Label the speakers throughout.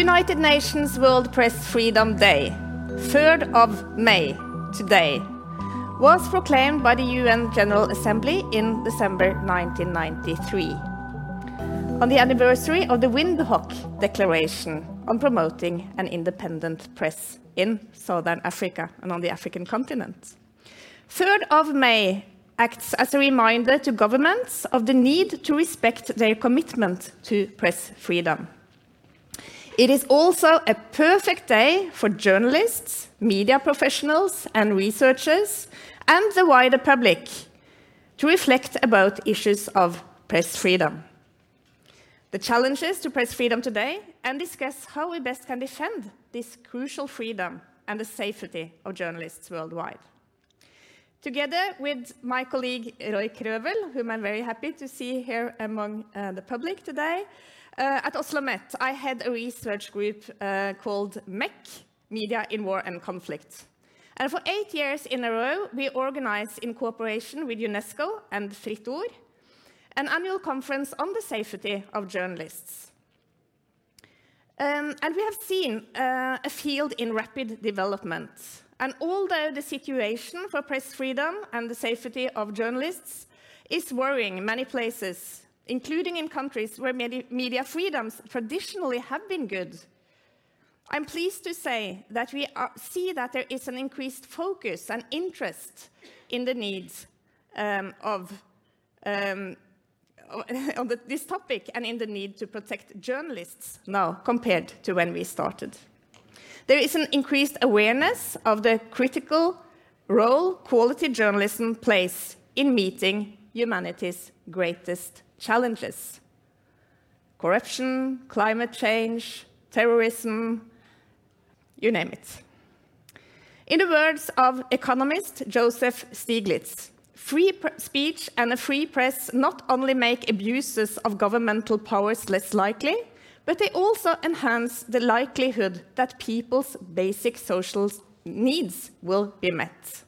Speaker 1: United Nations World Press Freedom Day, 3rd of May, today, was proclaimed by the UN General Assembly in December 1993 on the anniversary of the Windhoek Declaration on promoting an independent press in Southern Africa and on the African continent. 3rd of May acts as a reminder to governments of the need to respect their commitment to press freedom. It is also a perfect day for journalists, media professionals, and researchers, and the wider public to reflect about issues of press freedom the challenges to press freedom today, and discuss how we best can defend this crucial freedom and the safety of journalists worldwide. Together with my colleague Roy Krøvel, whom I'm very happy to see here among uh, the public today, uh, at Oslo Met, I had a research group uh, called MEC, Media in War and Conflict. And for eight years in a row, we organized in cooperation with UNESCO and Fritt Ord, an annual conference on the safety of journalists. Um, and we have seen uh, a field in rapid development. And although the situation for press freedom and the safety of journalists is worrying in many places, including in countries where media freedoms traditionally have been good, I'm pleased to say that we are, see that there is an increased focus and interest in the needs um, of um, on the, this topic and in the need to protect journalists now compared to when we started. There is an increased awareness of the critical role quality journalism plays in meeting humanity's greatest challenges corruption, climate change, terrorism, you name it. In the words of economist Joseph Stiglitz, Free speech and a free press not only make abuses of governmental powers less likely, but they also enhance the likelihood that people's basic social needs will be met.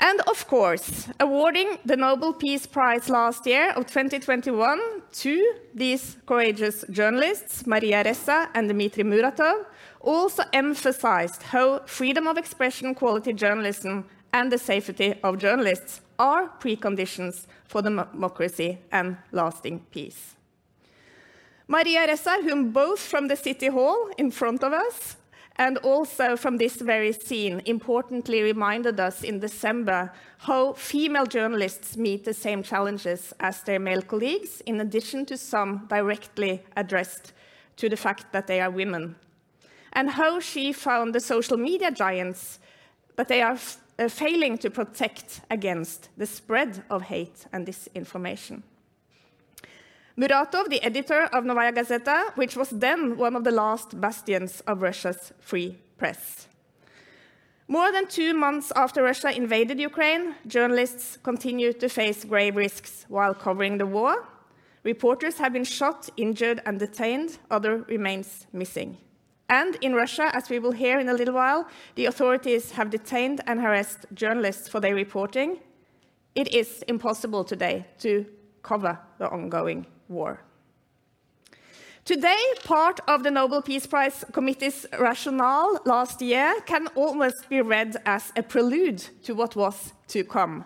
Speaker 1: And of course, awarding the Nobel Peace Prize last year of 2021 to these courageous journalists, Maria Ressa and Dmitry Muratov, also emphasized how freedom of expression quality journalism and the safety of journalists are preconditions for democracy and lasting peace. Maria Ressa, whom both from the City Hall in front of us and also from this very scene importantly reminded us in December how female journalists meet the same challenges as their male colleagues, in addition to some directly addressed to the fact that they are women. And how she found the social media giants, but they are uh, failing to protect against the spread of hate and disinformation. Muratov, the editor of Novaya Gazeta, which was then one of the last bastions of Russia's free press. More than two months after Russia invaded Ukraine, journalists continue to face grave risks while covering the war. Reporters have been shot, injured, and detained. Other remains missing. And in Russia, as we will hear in a little while, the authorities have detained and harassed journalists for their reporting. It is impossible today to cover the ongoing war. Today, part of the Nobel Peace Prize Committee's rationale last year can almost be read as a prelude to what was to come.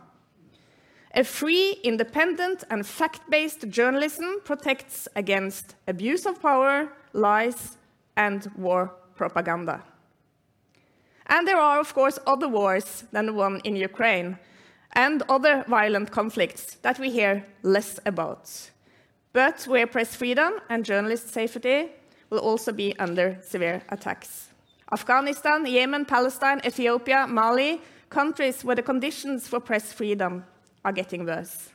Speaker 1: A free, independent, and fact based journalism protects against abuse of power, lies, and war propaganda. And there are, of course, other wars than the one in Ukraine and other violent conflicts that we hear less about, but where press freedom and journalist safety will also be under severe attacks. Afghanistan, Yemen, Palestine, Ethiopia, Mali, countries where the conditions for press freedom are getting worse.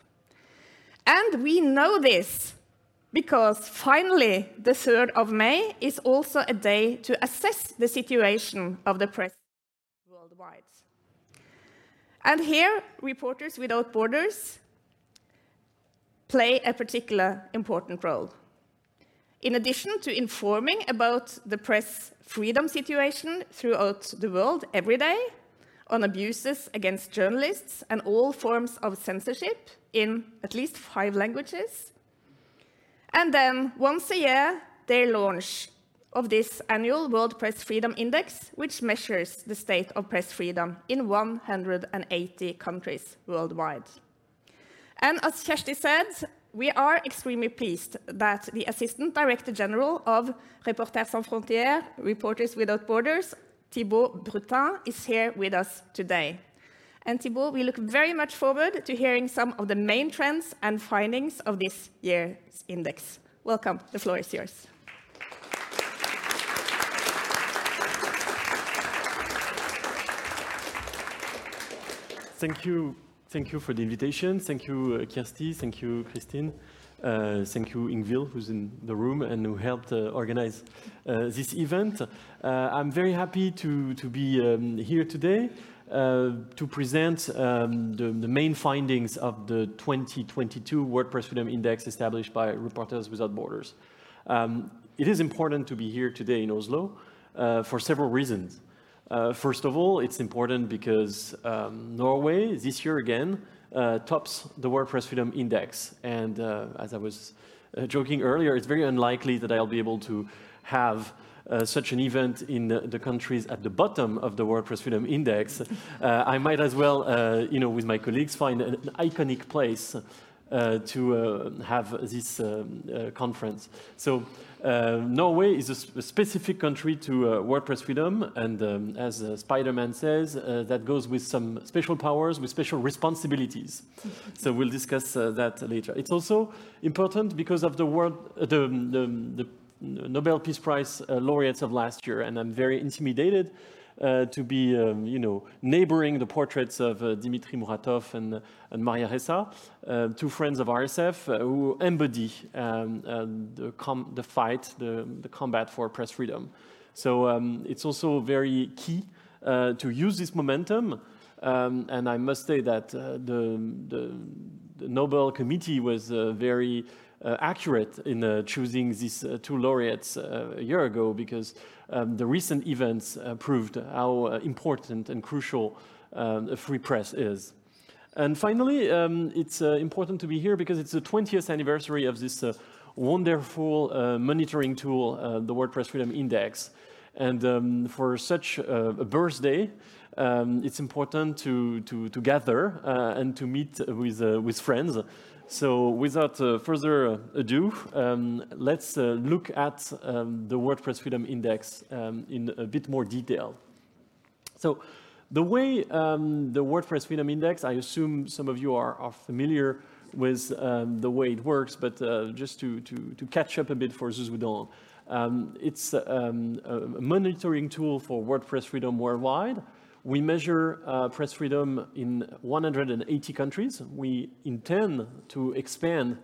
Speaker 1: And we know this because finally, the 3rd of May is also a day to assess the situation of the press worldwide. And here, Reporters Without Borders play a particular important role. In addition to informing about the press freedom situation throughout the world every day, on abuses against journalists and all forms of censorship in at least five languages, and then once a year, they launch of this annual World Press Freedom Index, which measures the state of press freedom in 180 countries worldwide. And as Kjersti said, we are extremely pleased that the Assistant Director General of Reporters Sans Frontières, Reporters Without Borders, Thibaut Bruttin, is here with us today. And Thibaut, we look very much forward to hearing some of the main trends and findings of this year's index. Welcome, the floor is yours.
Speaker 2: Thank you. Thank you for the invitation. Thank you, uh, Kjersti. Thank you, Christine. Uh, thank you, Ingvild, who's in the room and who helped uh, organize uh, this event. Uh, I'm very happy to, to be um, here today uh, to present um, the, the, main findings of the 2022 World Press Freedom Index established by Reporters Without Borders. Um, it is important to be here today in Oslo for several reasons. Uh, first of all, it's important because um, Norway, this year again, uh, tops the World Press Freedom Index. And uh, as I was uh, joking earlier, it's very unlikely that I'll be able to have uh, such an event in the, the, countries at the bottom of the World Press Freedom Index. Uh, I might as well, you know, with my colleagues, find an, an iconic place uh, to uh, have this um, uh, conference. So Uh, Norway is a, sp a, specific country to uh, World Press freedom, and um, as uh, Spider-Man says, that goes with some special powers, with special responsibilities. so we'll discuss that later. It's also important because of the, world, the, the, the Nobel Peace Prize uh, laureates of last year, and I'm very intimidated uh, to be, um, you know, neighboring the portraits of uh, Dimitri Muratov and, and Maria Ressa, uh, two friends of RSF uh, who embody um, uh, the, the, fight, the, the, combat for press freedom. So um, it's also very key uh, to use this momentum. Um, and I must say that the, the, the, Nobel Committee was very uh, accurate in uh, choosing these uh, two laureates a year ago because um, the recent events proved how important and crucial um, a free press is. And finally, um, it's important to be here because it's the 20th anniversary of this wonderful uh, monitoring tool, uh, the World Press Freedom Index. And um, for such uh, a birthday, um, it's important to, to, to gather and to meet with, with friends so without uh, further ado, um, let's uh, look at um, the World Press Freedom Index um, in a bit more detail. So the way um, the World Press Freedom Index, I assume some of you are, are familiar with um, the way it works, but uh, just to, to, to, catch up a bit for those who don't. Um, it's a monitoring tool for World Press freedom worldwide. We measure uh, press freedom in 180 countries. We intend to expand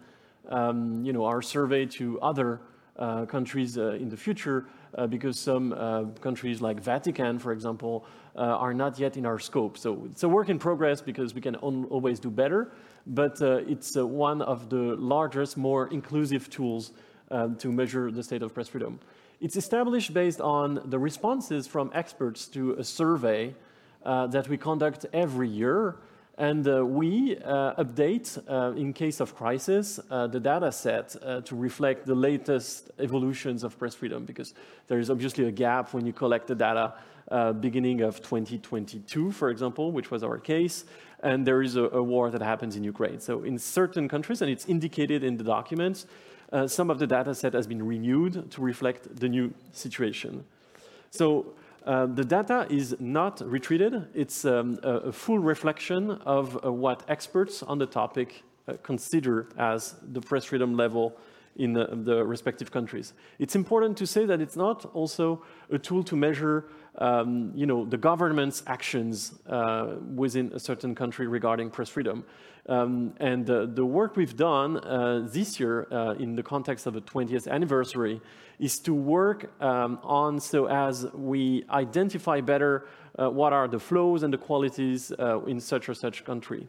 Speaker 2: um, you know, our survey to other uh, countries uh, in the future uh, because some uh, countries like Vatican, for example, uh, are not yet in our scope. So it's a work in progress because we can always do better, but it's one of the largest, more inclusive tools to measure the state of press freedom. It's established based on the responses from experts to a survey that we conduct every year. And uh, we uh, update, uh, in case of crisis, uh, the data set uh, to reflect the latest evolutions of press freedom, because there is obviously a gap when you collect the data beginning of 2022, for example, which was our case, and there is a, a, war that happens in Ukraine. So in certain countries, and it's indicated in the documents, some of the data set has been renewed to reflect the new situation. So uh, the data is not retreated. It's um, a, a, full reflection of uh, what experts on the topic uh, consider as the press freedom level in the, respective countries. It's important to say that it's not also a tool to measure um, you know, the government's actions uh, within a certain country regarding press freedom. Um, and uh, the work we've done uh, this year uh, in the context of the 20th anniversary is to work um, on so as we identify better uh, what are the flows and the qualities uh, in such or such country.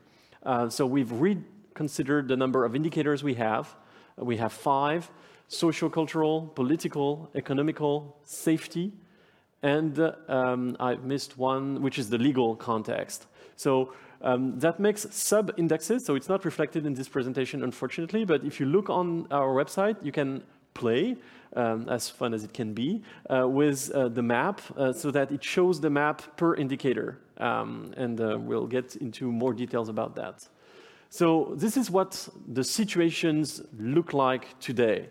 Speaker 2: So we've reconsidered the number of indicators we have. We have five, social, cultural, political, economical, safety, and um, I missed one, which is the legal context. So um, that makes sub-indexes, so it's not reflected in this presentation, unfortunately, but if you look on our website, you can play, um, as fun as it can be, uh, with uh, the map uh, so that it shows the map per indicator. Um, and uh, we'll get into more details about that. So this is what the situations look like today.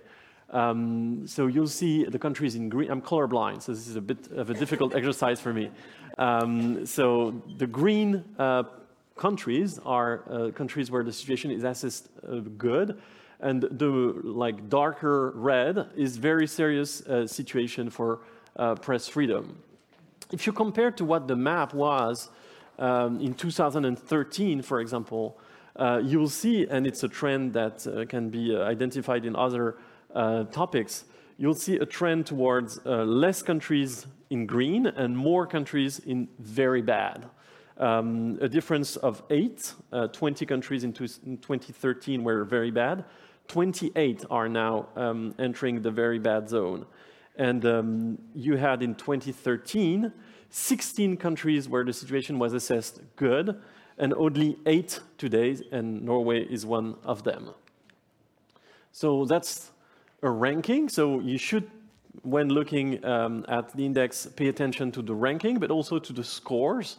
Speaker 2: Um, so you'll see the countries in green. I'm colorblind, so this is a bit of a difficult exercise for me. Um, so the green uh, countries are uh, countries where the situation is assessed uh, good, and the like darker red is very serious uh, situation for uh, press freedom. If you compare to what the map was um, in 2013, for example, uh, you'll see, and it's a trend that can be identified in other topics, you'll see a trend towards less countries in green and more countries in very bad. Um, a difference of eight, 20 countries in, in 2013 were very bad, 28 are now um, entering the very bad zone. And um, you had in 2013 16 countries where the situation was assessed good, and only eight today, and Norway is one of them. So that's a ranking. So you should, when looking um, at the index, pay attention to the ranking, but also to the scores,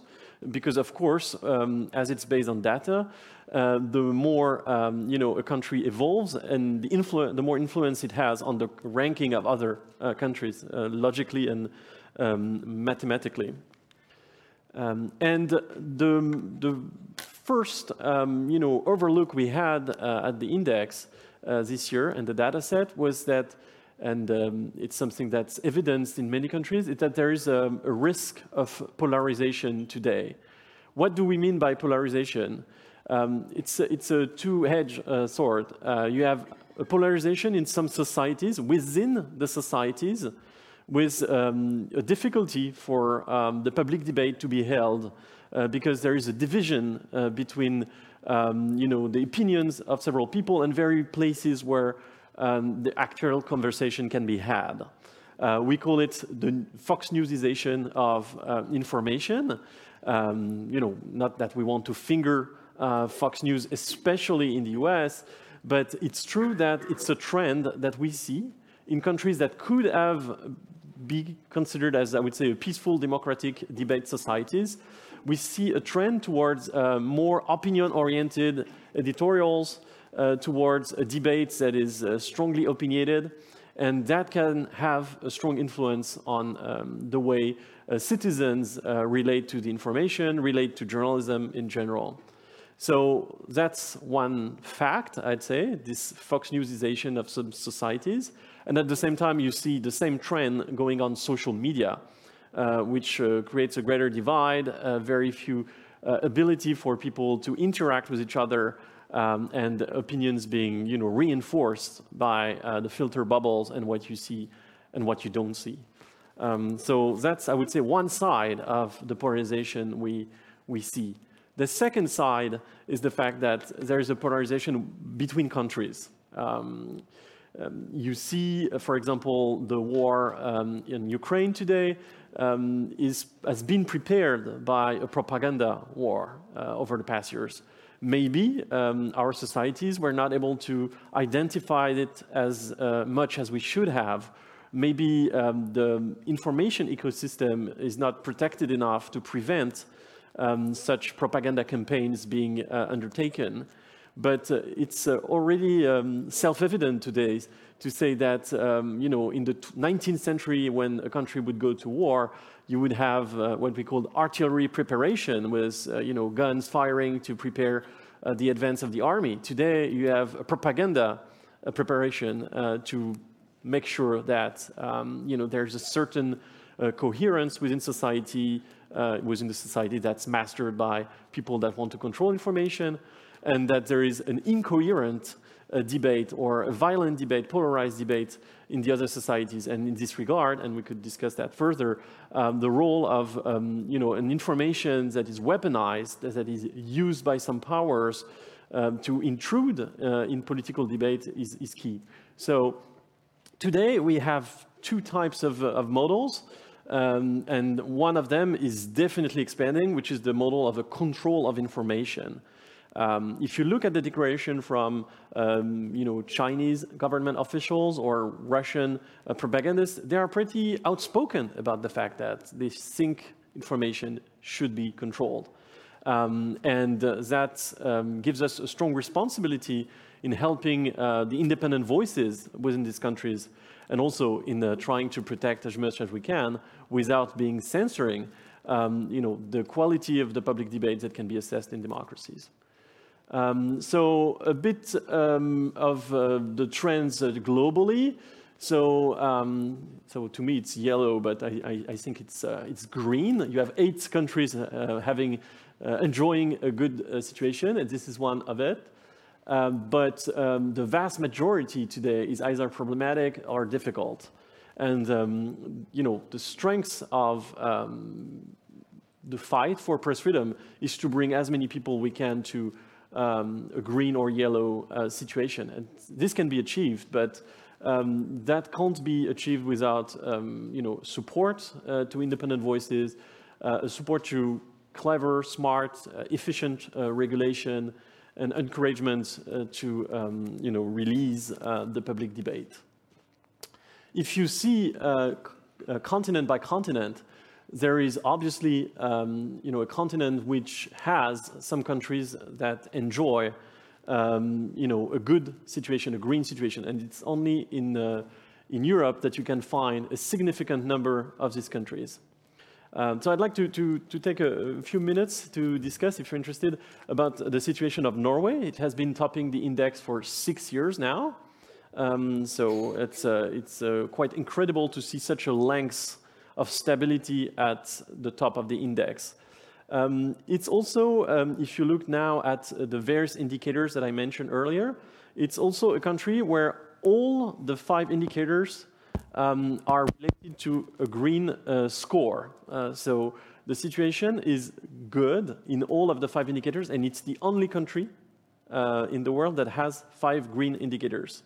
Speaker 2: because of course, um, as it's based on data, uh, the more um, you know a country evolves and the, the, more influence it has on the ranking of other uh, countries, uh, logically and um, mathematically. Um, and the, the first um, you know, overlook we had uh, at the index this year and the data set was that and um, it's something that's evidenced in many countries, is that there is a, a, risk of polarization today. What do we mean by polarization? Um, it's, it's a two-edged uh, sword. Uh, you have a polarization in some societies, within the societies, with um, a difficulty for um, the public debate to be held uh, because there is a division uh, between um, you know, the opinions of several people and very places where um, the actual conversation can be had. Uh, we call it the Fox Newsization of uh, information. Um, you know, not that we want to finger uh, Fox News, especially in the US, but it's true that it's a trend that we see in countries that could have be considered as, I would say, a peaceful democratic debate societies. We see a trend towards uh, more opinion-oriented editorials, uh, towards a debate that is uh, strongly opinionated, and that can have a strong influence on um, the way uh, citizens uh, relate to the information, relate to journalism in general. So that's one fact, I'd say, this Fox Newsization of some societies. And at the same time, you see the same trend going on social media, which uh, creates a greater divide, uh, very few uh, ability for people to interact with each other, um, and opinions being you know, reinforced by uh, the filter bubbles and what you see and what you don't see. Um, so that's, I would say, one side of the polarization we, we see. The second side is the fact that there is a polarization between countries. Um, um, you see, uh, for example, the war um, in Ukraine today um, is, has been prepared by a propaganda war uh, over the past years. Maybe um, our societies were not able to identify it as uh, much as we should have. Maybe um, the information ecosystem is not protected enough to prevent um, such propaganda campaigns being uh, undertaken. But uh, it's uh, already um, self-evident today to say that, um, you know, in the 19th century, when a country would go to war, you would have uh, what we called artillery preparation, with, uh, you know, guns firing to prepare uh, the advance of the army. Today, you have a propaganda a preparation uh, to make sure that, um, you know, there's a certain coherence within society, within the society that's mastered by people that want to control information, and that there is an incoherent uh, debate or a violent debate, polarized debate in the other societies. And in this regard, and we could discuss that further, um, the role of um, you know, an information that is weaponized, that is used by some powers um, to intrude uh, in political debate is, is, key. So today we have two types of, of models. Um, and one of them is definitely expanding, which is the model of a control of information. Um, if you look at the declaration from um, you know, Chinese government officials or Russian uh, propagandists, they are pretty outspoken about the fact that they think information should be controlled. Um, and uh, that um, gives us a strong responsibility in helping uh, the independent voices within these countries and also in uh, trying to protect as much as we can without being censoring um, you know, the quality of the public debate that can be assessed in democracies. Um, so a bit um, of uh, the trends uh, globally. So, um, so to me it's yellow, but I, I, I think it's, uh, it's green. You have eight countries uh, having, uh, enjoying a good uh, situation, and this is one of it. Um, but um, the vast majority today is either problematic or difficult. And um, you know, the strength of the fight for press freedom is to bring as many people we can to um, a green or yellow uh, situation. And this can be achieved, but um, that can't be achieved without um, you know, support uh, to independent voices, uh, support to clever, smart, uh, efficient uh, regulation, and encouragement uh, to um, you know, release the public debate. If you see continent by continent, there is obviously um, you know, a continent which has some countries that enjoy um, you know, a good situation, a green situation, and it's only in, uh, in Europe that you can find a significant number of these countries. Um, so I'd like to, to, to take a, few minutes to discuss, if you're interested, about the situation of Norway. It has been topping the index for six years now. Um, so it's, uh, it's uh, quite incredible to see such a length of stability at the top of the index. Um, it's also, um, if you look now at the various indicators that I mentioned earlier, it's also a country where all the five indicators um, are related to a green uh, score. Uh, so the situation is good in all of the five indicators, and it's the only country uh, in the world that has five green indicators.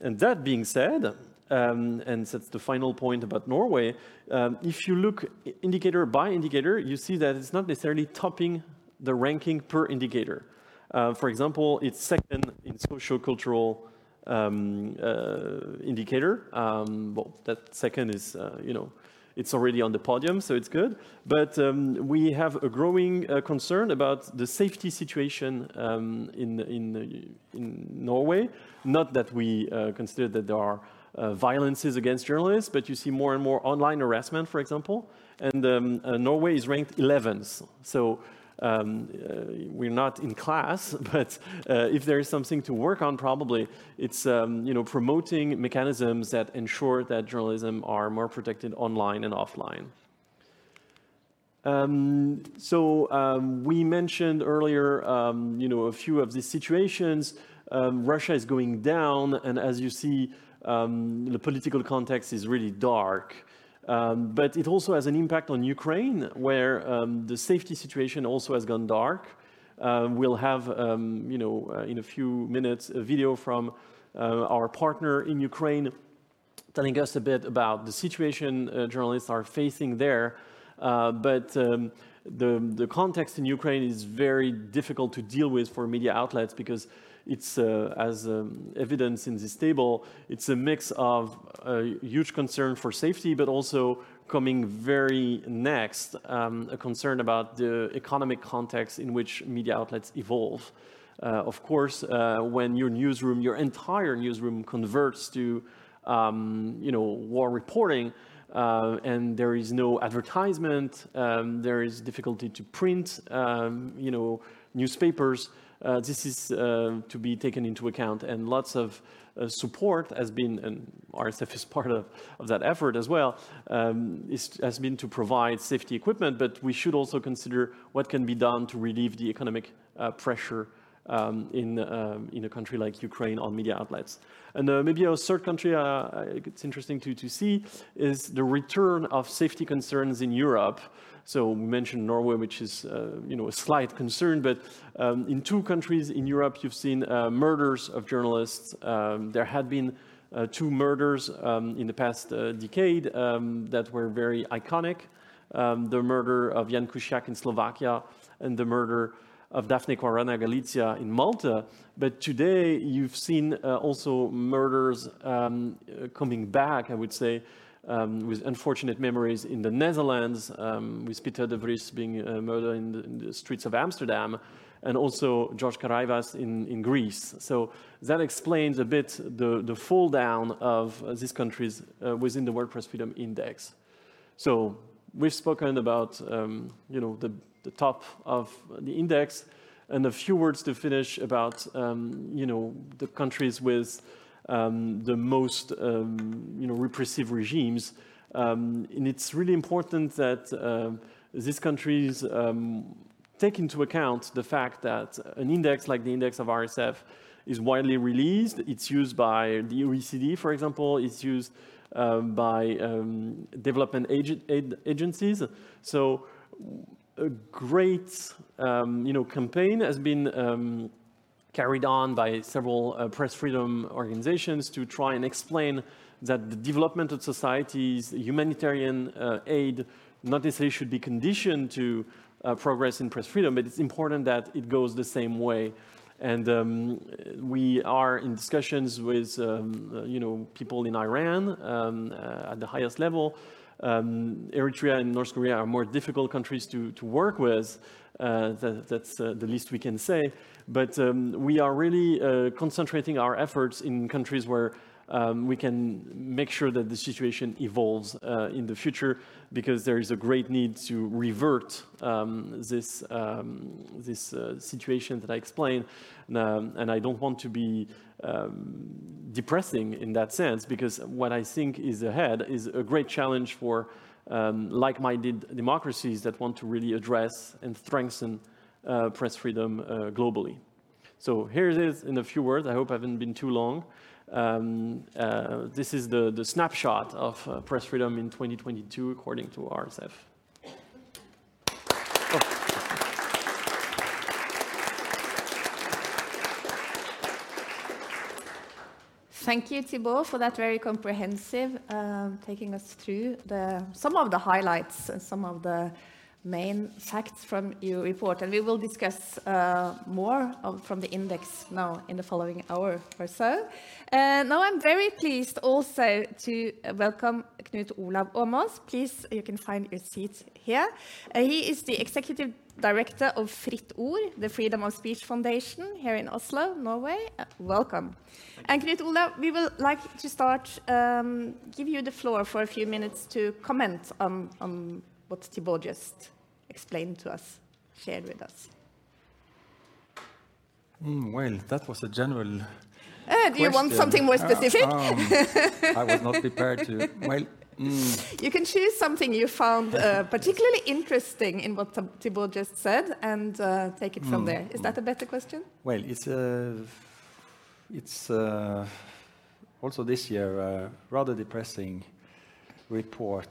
Speaker 2: And that being said, um, and that's the final point about Norway. Um, if you look indicator by indicator, you see that it's not necessarily topping the ranking per indicator. Uh, for example, it's second in socio-cultural um, uh, indicator. Um, well, that second is, uh, you know, it's already on the podium, so it's good. But um, we have a growing uh, concern about the safety situation um, in, in, in Norway. Not that we uh, consider that there are uh, violences against journalists, but you see more and more online harassment, for example. And um, uh, Norway is ranked 11th. So um, uh, we're not in class, but uh, if there is something to work on, probably it's um, you know promoting mechanisms that ensure that journalism are more protected online and offline. Um, so um, we mentioned earlier, um, you know, a few of these situations. Um, Russia is going down, and as you see, um, the political context is really dark. Um, but it also has an impact on Ukraine, where um, the safety situation also has gone dark. Uh, we'll have, um, you know, uh, in a few minutes, a video from uh, our partner in Ukraine telling us a bit about the situation uh, journalists are facing there. Uh, but um, the, the context in Ukraine is very difficult to deal with for media outlets because it's, uh, as um, evidence in this table, it's a mix of a huge concern for safety, but also coming very next, um, a concern about the economic context in which media outlets evolve. Uh, of course, uh, when your newsroom, your entire newsroom converts to um, you know, war reporting, uh, and there is no advertisement, um, there is difficulty to print, um, you know, newspapers, uh, this is uh, to be taken into account and lots of uh, support has been, and RSF is part of, of that effort as well, um, is, has been to provide safety equipment, but we should also consider what can be done to relieve the economic uh, pressure um, in, um, in a country like Ukraine on media outlets. And uh, maybe a third country uh, it's interesting to, to see is the return of safety concerns in Europe. So we mentioned Norway, which is uh, you know a slight concern, but um, in two countries in Europe, you've seen uh, murders of journalists. Um, there had been uh, two murders um, in the past uh, decade um, that were very iconic. The murder of Jan Kuciak in Slovakia and the murder of Daphne Caruana Galizia in Malta. But today you've seen uh, also murders um, uh, coming back, I would say, um, with unfortunate memories in the Netherlands, um, with Peter de Vries being uh, murdered in the, in the, streets of Amsterdam, and also George Karaivaz in, in Greece. So that explains a bit the, the fall down of uh, these countries uh, within the World Press Freedom Index. So we've spoken about um, you know, the, the top of the index, and a few words to finish about um, you know, the countries with um, the most um, you know, repressive regimes. Um, and it's really important that uh, these countries um, take into account the fact that an index like the index of RSF is widely released. It's used by the OECD, for example. It's used by development ag agencies. So a great um, you know, campaign has been um, carried on by several uh, press freedom organizations to try and explain that the development of societies, humanitarian uh, aid, not necessarily should be conditioned to uh, progress in press freedom, but it's important that it goes the same way. And um, we are in discussions with, um, you know, people in Iran um, uh, at the highest level. Um, Eritrea and North Korea are more difficult countries to, to work with. Uh, that, that's uh, the least we can say. But um, we are really uh, concentrating our efforts in countries where um, we can make sure that the situation evolves uh, in the future because there is a great need to revert um, this, um, this uh, situation that I explained. And, um, and, I don't want to be um, depressing in that sense because what I think is ahead is a great challenge for um, like-minded democracies that want to really address and strengthen uh, press freedom uh, globally. So here it is in a few words. I hope I haven't been too long. Um, uh, this is the, the snapshot of uh, press freedom in 2022 according to RSF.
Speaker 1: Thank you, Thibaut, for that very comprehensive, uh, taking us through the, some of the highlights and some of the main facts from your report. And we will discuss uh, more of, from the index now in the following hour or so. Uh, now I'm very pleased also to welcome Knut Olav Åmås. Please, you can find your seat here. Uh, he is the executive director of Fritt Ord, the Freedom of Speech Foundation here in Oslo, Norway. Uh, welcome. And Knut Olav, we will like to start, um, give you the floor for a few minutes to comment on, on what Thibaut just explained to us, shared with us.
Speaker 3: Mm, well, that was a general.
Speaker 1: Uh, do you want something more specific? Uh, um,
Speaker 3: I was not prepared to. Well,
Speaker 1: mm. you can choose something you found uh, particularly interesting in what Thibaut just said and uh, take it from mm. there. Is that a better question?
Speaker 3: Well, it's uh, it's uh, also this year a rather depressing report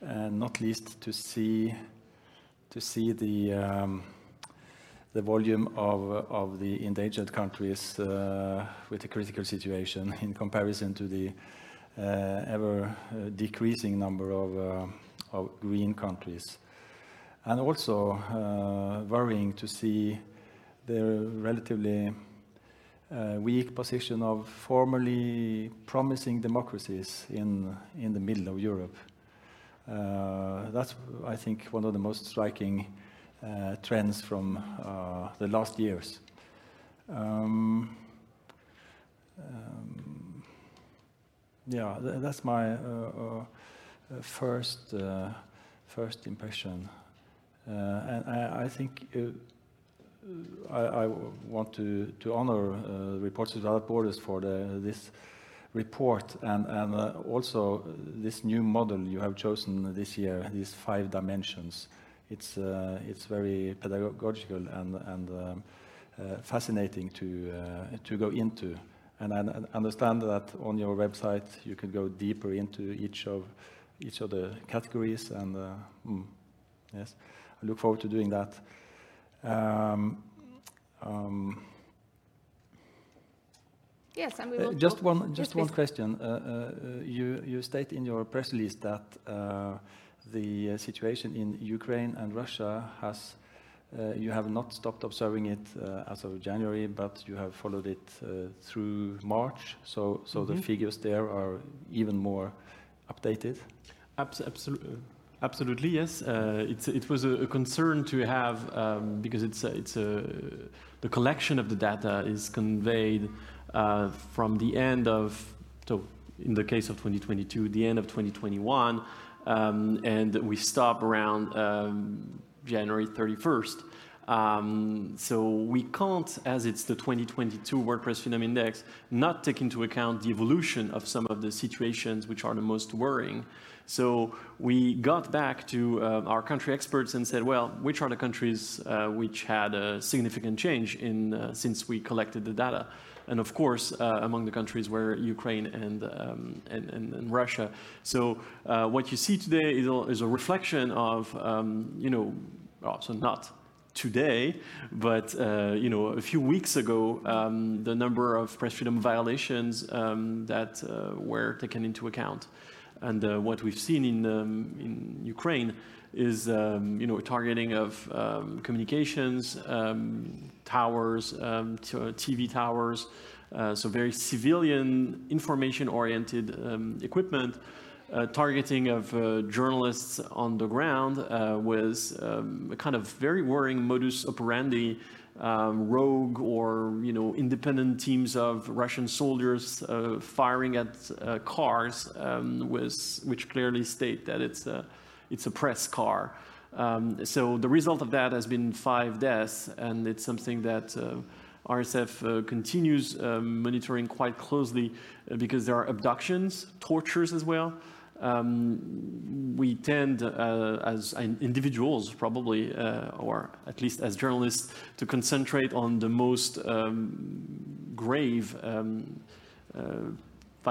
Speaker 3: not least to see to see the um, the volume of of the endangered countries uh, with a critical situation in comparison to the uh, ever uh, decreasing number of uh, of green countries, and also uh, worrying to see the relatively uh, weak position of formerly promising democracies in in the middle of Europe. Uh, that's, I think, one of the most striking uh, trends from uh, the last years. Um, um, yeah, th that's my first first impression. And I, think I, want to, to honor Reporters Without Borders for this report and, and uh, also this new model you have chosen this year, these five dimensions. It's, uh, it's very pedagogical and, and um, uh, fascinating to, uh, to go into. And I understand that on your website you can go deeper into each of, each of the categories. And uh, mm, yes, I look forward to doing that. Um, um,
Speaker 1: Yes, and we will.
Speaker 3: Uh, just one, just one question. Uh, uh, you, you state in your press release that the situation in Ukraine and Russia has Uh, you have not stopped observing it uh, as of January, but you have followed it uh, through March. So, so the figures there are even more updated.
Speaker 2: Abs- absolutely. Absolutely, yes. Uh, it's, it was a, a concern to have um, because it's a, it's a, the collection of the data is conveyed from the end of so in the case of 2022, the end of 2021, um, and we stop around um, January 31st. Um, so we can't, as it's the 2022 World Press Freedom Index, not take into account the evolution of some of the situations which are the most worrying. So we got back to uh, our country experts and said, well, which are the countries uh, which had a significant change in uh, since we collected the data? And of course, uh, among the countries were Ukraine and, um, and, and, and, Russia. So uh, what you see today is a, is a reflection of, um, you know, well, so not today, but uh, you know, a few weeks ago, um, the number of press freedom violations um, that uh, were taken into account, and uh, what we've seen in um, in Ukraine is um, you know targeting of um, communications um, towers, TV towers, uh, so very civilian information-oriented equipment. Uh, targeting of uh, journalists on the ground uh, was um, a kind of very worrying modus operandi, um, rogue or you know independent teams of Russian soldiers uh, firing at uh, cars, um, with, which clearly state that it's it's a press car. Um, so the result of that has been five deaths, and it's something that uh, RSF continues um, monitoring quite closely because there are abductions, tortures as well. Um, we tend, uh, as individuals probably, uh, or at least as journalists, to concentrate on the most um, grave um, uh,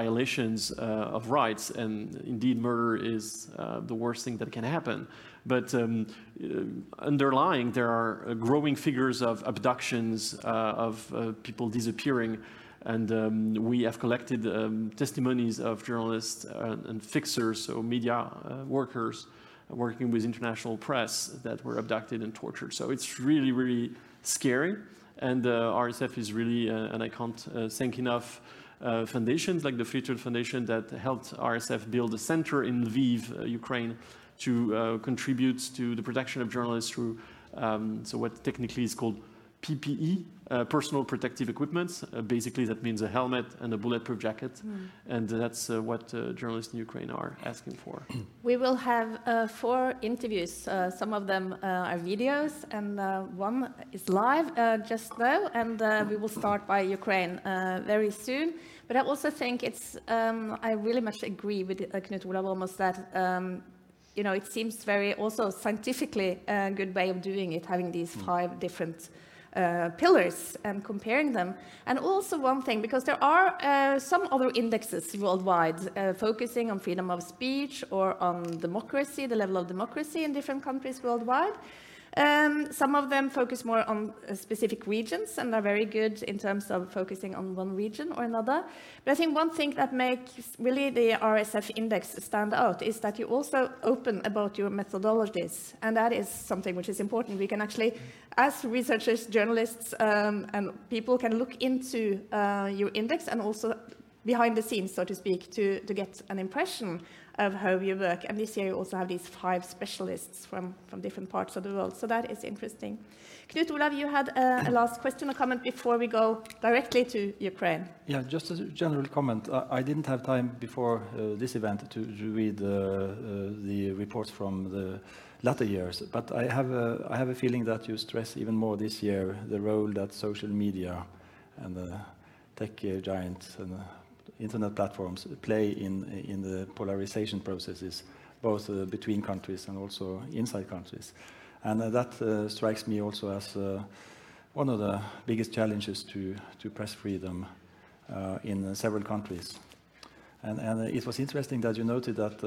Speaker 2: violations uh, of rights, and indeed murder is uh, the worst thing that can happen. But um, uh, underlying, there are growing figures of abductions, of people disappearing, and um, we have collected um, testimonies of journalists uh, and fixers, so media uh, workers uh, working with international press that were abducted and tortured. So it's really, really scary. And uh, RSF is really, uh, and I can't uh, thank enough foundations like the Fritt Ord Foundation that helped RSF build a center in Lviv, Ukraine, to contribute to the protection of journalists through um, so what technically is called PPE, uh, personal protective equipment. Uh, basically, that means a helmet and a bulletproof jacket. Mm. And that's uh, what uh, journalists in Ukraine are asking for.
Speaker 1: We will have uh, four interviews. Uh, some of them are videos, and one is live just now. And we will start by Ukraine very soon. But I also think it's, um, I really much agree with Knut Olav Åmås that. Um, you know, it seems very also scientifically a good way of doing it, having these mm. five different uh, pillars and comparing them. And also one thing, because there are uh, some other indexes worldwide uh, focusing on freedom of speech or on democracy, the level of democracy in different countries worldwide. Um, some of them focus more on uh, specific regions and are very good in terms of focusing on one region or another. But I think one thing that makes really the RSF index stand out is that you also open about your methodologies. And that is something which is important. We can actually, as researchers, journalists, um, and people can look into uh, your index and also behind the scenes, so to speak, to, to get an impression of how you work. And this year you also have these five specialists from, from different parts of the world. So that is interesting. Knut Olav, you had a, a last question or comment before we go directly to Ukraine.
Speaker 3: Yeah, just a general comment. I, I didn't have time before uh, this event to, to read uh, uh, the reports from the latter years, but I have, a, I have a feeling that you stress even more this year the role that social media and the tech giants and internet platforms play in, in the polarization processes, both uh, between countries and also inside countries. And uh, that uh, strikes me also as one of the biggest challenges to, to press freedom in several countries. And, it was interesting that you noted that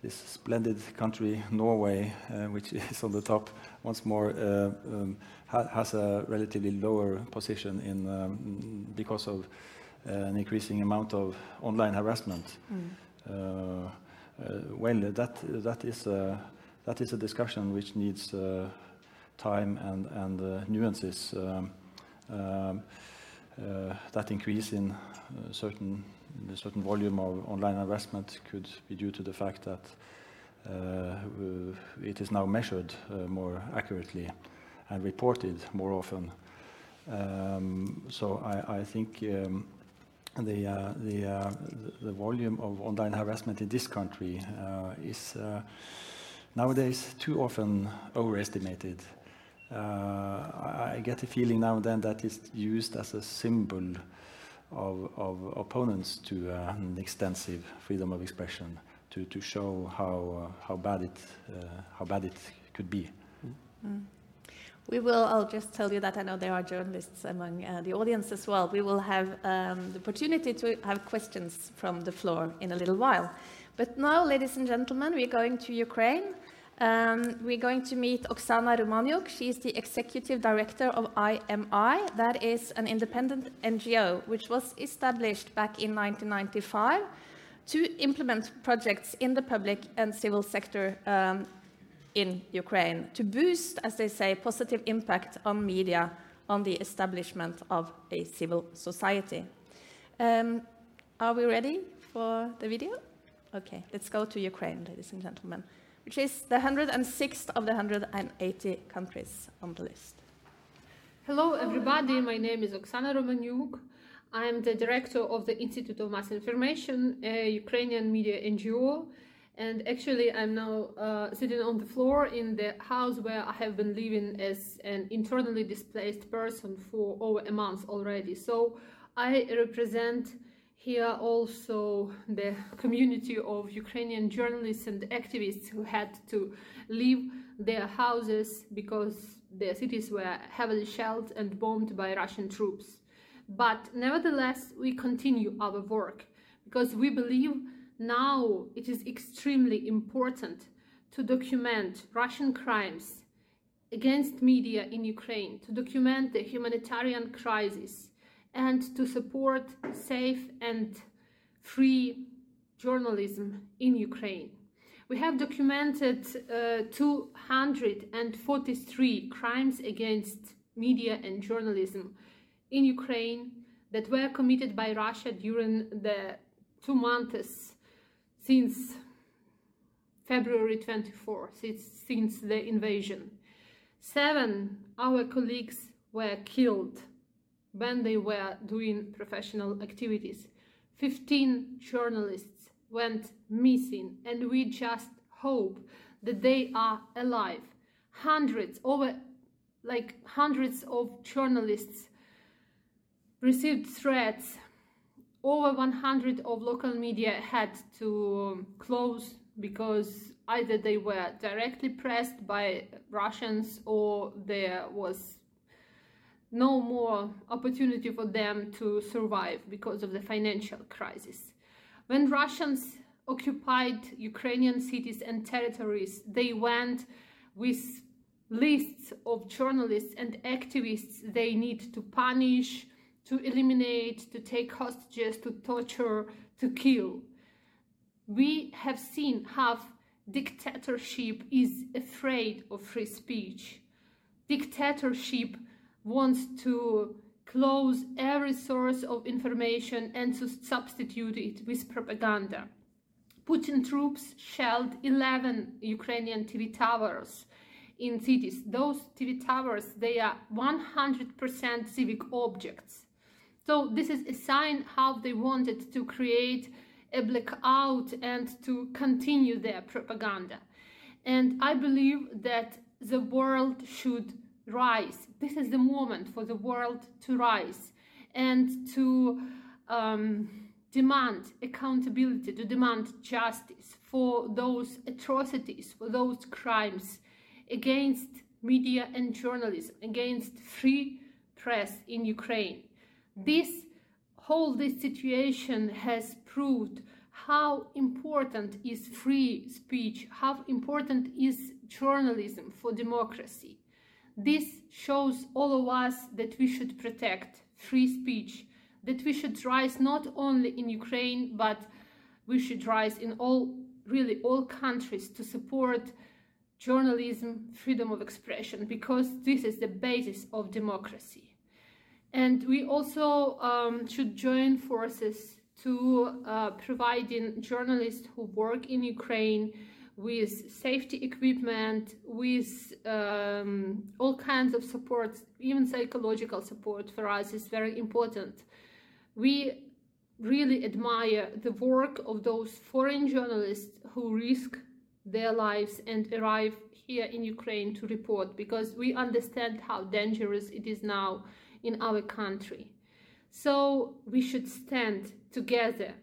Speaker 3: this splendid country, Norway, which is on the top once more, um, ha has a relatively lower position in, um, because of an increasing amount of online harassment. Mm. Uh, uh, well, that that is that is a discussion which needs uh, time and, and uh, nuances um, um, uh, that increase in uh, certain the certain volume of online harassment could be due to the fact that uh, it is now measured uh, more accurately and reported more often. Um, so I, I think um, the, uh, the, uh, the volume of online harassment in this country uh, is uh, nowadays too often overestimated. I, I, get a feeling now and then that it's used as a symbol of, of opponents to an extensive freedom of expression to, to show how, how, bad it, how bad it could be. Mm.
Speaker 1: We will, I'll just tell you that I know there are journalists among uh, the audience as well. We will have um, the opportunity to have questions from the floor in a little while. But now, ladies and gentlemen, we're going to Ukraine. Um, we're going to meet Oksana Romaniuk. She's the executive director of IMI. That is an independent NGO which was established back in 1995 to implement projects in the public and civil sector um, in Ukraine to boost, as they say, positive impact on media on the establishment of a civil society. Um, are we ready for the video? Okay, let's go to Ukraine, ladies and gentlemen, which is the 106th of the 180 countries on the list.
Speaker 4: Hello, everybody. My name is Oksana Romaniuk. I am the director of the Institute of Mass Information, a Ukrainian media NGO and actually, I'm now uh, sitting on the floor in the house where I have been living as an internally displaced person for over a month already. So I represent here also the community of Ukrainian journalists and activists who had to leave their houses because their cities were heavily shelled and bombed by Russian troops. But nevertheless, we continue our work because we believe now it is extremely important to document Russian crimes against media in Ukraine, to document the humanitarian crisis, and to support safe and free journalism in Ukraine. We have documented uh, 243 crimes against media and journalism in Ukraine that were committed by Russia during the two months since February 24, since, since the invasion. Seven our colleagues were killed when they were doing professional activities. 15 journalists went missing and we just hope that they are alive. Hundreds, over like hundreds of journalists received threats over 100 of local media had to um, close because either they were directly pressed by Russians or there was no more opportunity for them to survive because of the financial crisis. When Russians occupied Ukrainian cities and territories, they went with lists of journalists and activists they need to punish, to eliminate, to take hostages, to torture, to kill. We have seen how dictatorship is afraid of free speech. Dictatorship wants to close every source of information and to substitute it with propaganda. Putin troops shelled 11 Ukrainian TV towers in cities. Those TV towers, they are 100% civic objects. So this is a sign how they wanted to create a blackout and to continue their propaganda. And I believe that the world should rise. This is the moment for the world to rise and to um, demand accountability, to demand justice for those atrocities, for those crimes against media and journalism, against free press in Ukraine. Mm-hmm. This whole this situation has proved how important is free speech, how important is journalism for democracy. This shows all of us that we should protect free speech, that we should rise not only in Ukraine, but we should rise in all, really all countries to support journalism, freedom of expression, because this is the basis of democracy. And we also um, should join forces to uh, providing journalists who work in Ukraine with safety equipment, with um, all kinds of support, even psychological support for us is very important. We really admire the work of those foreign journalists who risk their lives and arrive here in Ukraine to report because we understand how dangerous it is now in our country. So we should stand together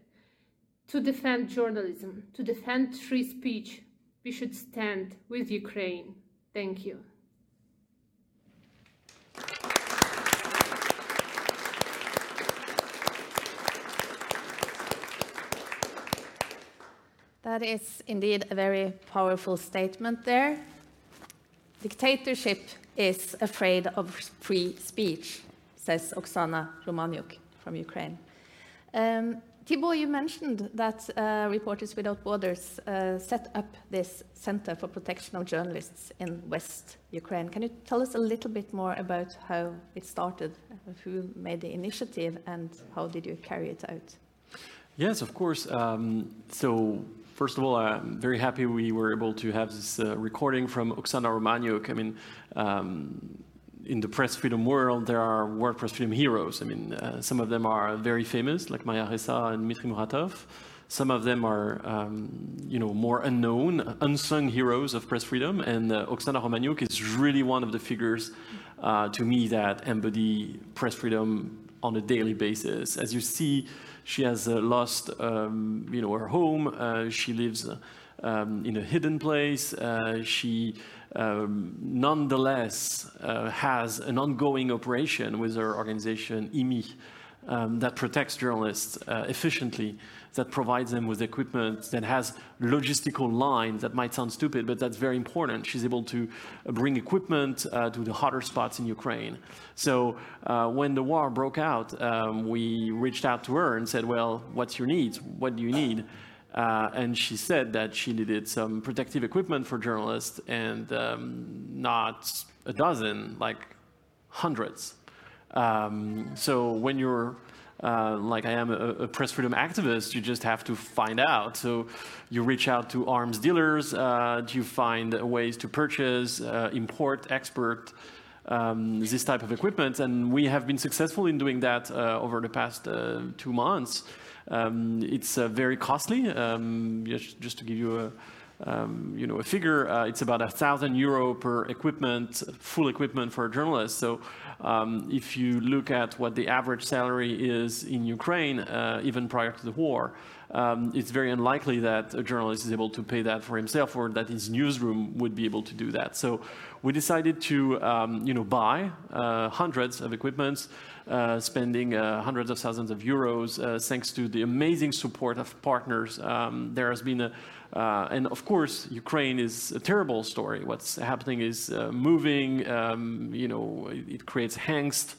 Speaker 4: to defend journalism, to defend free speech. We should stand with Ukraine. Thank you.
Speaker 1: That is indeed a very powerful statement there. Dictatorship is afraid of free speech, says Oksana Romaniuk from Ukraine. Um, Thibaut, you mentioned that uh, Reporters Without Borders uh, set up this Center for Protection of Journalists in West Ukraine. Can you tell us a little bit more about how it started, who made the initiative, and how did you carry it out?
Speaker 2: Yes, of course. Um, so First of all, I'm very happy we were able to have this uh, recording from Oksana Romaniuk. I mean, um, in the press freedom world, there are world press freedom heroes. I mean, uh, some of them are very famous, like Maria Ressa and Dmitry Muratov. Some of them are, um, you know, more unknown, unsung heroes of press freedom. And uh, Oksana Romaniuk is really one of the figures uh, to me that embody press freedom on a daily basis. As you see, she has uh, lost, um, you know, her home. Uh, she lives um, in a hidden place. Uh, she nonetheless uh, has an ongoing operation with her organization, IMI, um, that protects journalists uh, efficiently that provides them with equipment, that has logistical lines that might sound stupid, but that's very important. She's able to uh, bring equipment uh, to the hotter spots in Ukraine. So uh, when the war broke out, um, we reached out to her and said, well, what's your needs? What do you need? Uh, and she said that she needed some protective equipment for journalists and um, not a dozen, like hundreds. Um, so when you're uh, like I am a, a, press freedom activist, you just have to find out. So you reach out to arms dealers, uh, you find ways to purchase, uh, import, export um, this type of equipment. And we have been successful in doing that uh, over the past uh, two months. Um, it's uh, very costly. Um, just, to give you a, um, you know, a figure, uh, it's about a thousand euro per equipment, full equipment for a journalist. So um, if you look at what the average salary is in Ukraine, uh, even prior to the war, um, it's very unlikely that a journalist is able to pay that for himself or that his newsroom would be able to do that. So we decided to um, you know, buy uh, hundreds of equipments, spending uh, hundreds of thousands of euros uh, thanks to the amazing support of partners. Um, there has been a, uh, and of course, Ukraine is a terrible story. What's happening is uh, moving, um, you know, it, it creates angst,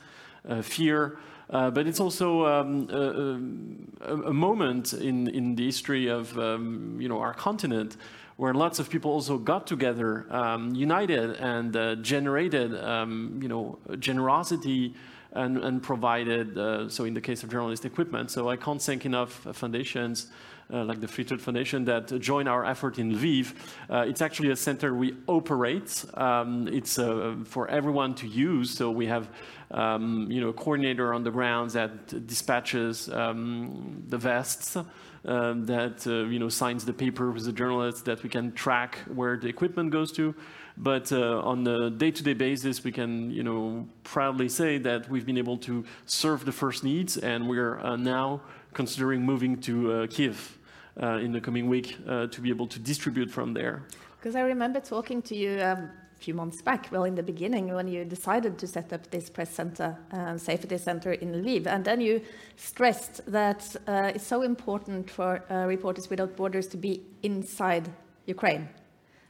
Speaker 2: fear. Uh, but it's also um, a, a, moment in, in the history of um, you know, our continent where lots of people also got together, um, united, and uh, generated um, you know, generosity and, and provided, uh, so in the case of journalist equipment. So I can't thank enough foundations uh, like the Fritt Ord Foundation that join our effort in Lviv. Uh, it's actually a center we operate. Um, it's uh, for everyone to use. So we have, um, you know, a coordinator on the ground that dispatches um, the vests. Uh, that uh, you know signs the paper with the journalists that we can track where the equipment goes to. But uh, on a day-to-day basis, we can you know proudly say that we've been able to serve the first needs, and we're now considering moving to Kiev uh, in the coming week uh, to be able to distribute from there.
Speaker 1: Because I remember talking to you um, a few months back, well, in the beginning, when you decided to set up this press center, uh, safety center in Lviv, and then you stressed that uh, it's so important for uh, Reporters Without Borders to be inside Ukraine.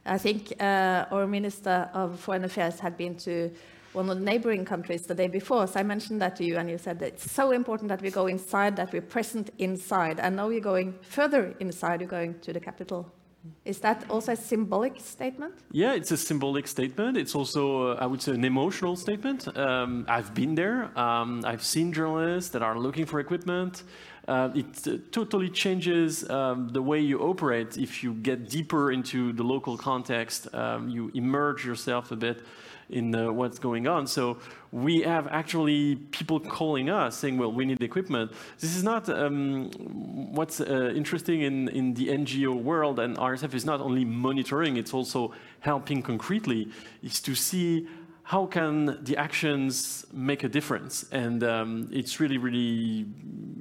Speaker 1: I think uh, our Minister of Foreign Affairs had been to one of the neighboring countries the day before. So I mentioned that to you, and you said that it's so important that we go inside, that we're present inside. And now you're going further inside, you're going to the capital. Is that also a symbolic statement?
Speaker 2: Yeah, it's a symbolic statement. It's also, uh, I would say, an emotional statement. Um, I've been there. Um, I've seen journalists that are looking for equipment. Uh, it uh, totally changes um, the way you operate if you get deeper into the local context. Um, you immerse yourself a bit in uh, what's going on. So we have actually people calling us saying, well, we need equipment. This is not um, what's uh, interesting in, in the NGO world, and RSF is not only monitoring, it's also helping concretely, is to see how can the actions make a difference? And um, it's really, really,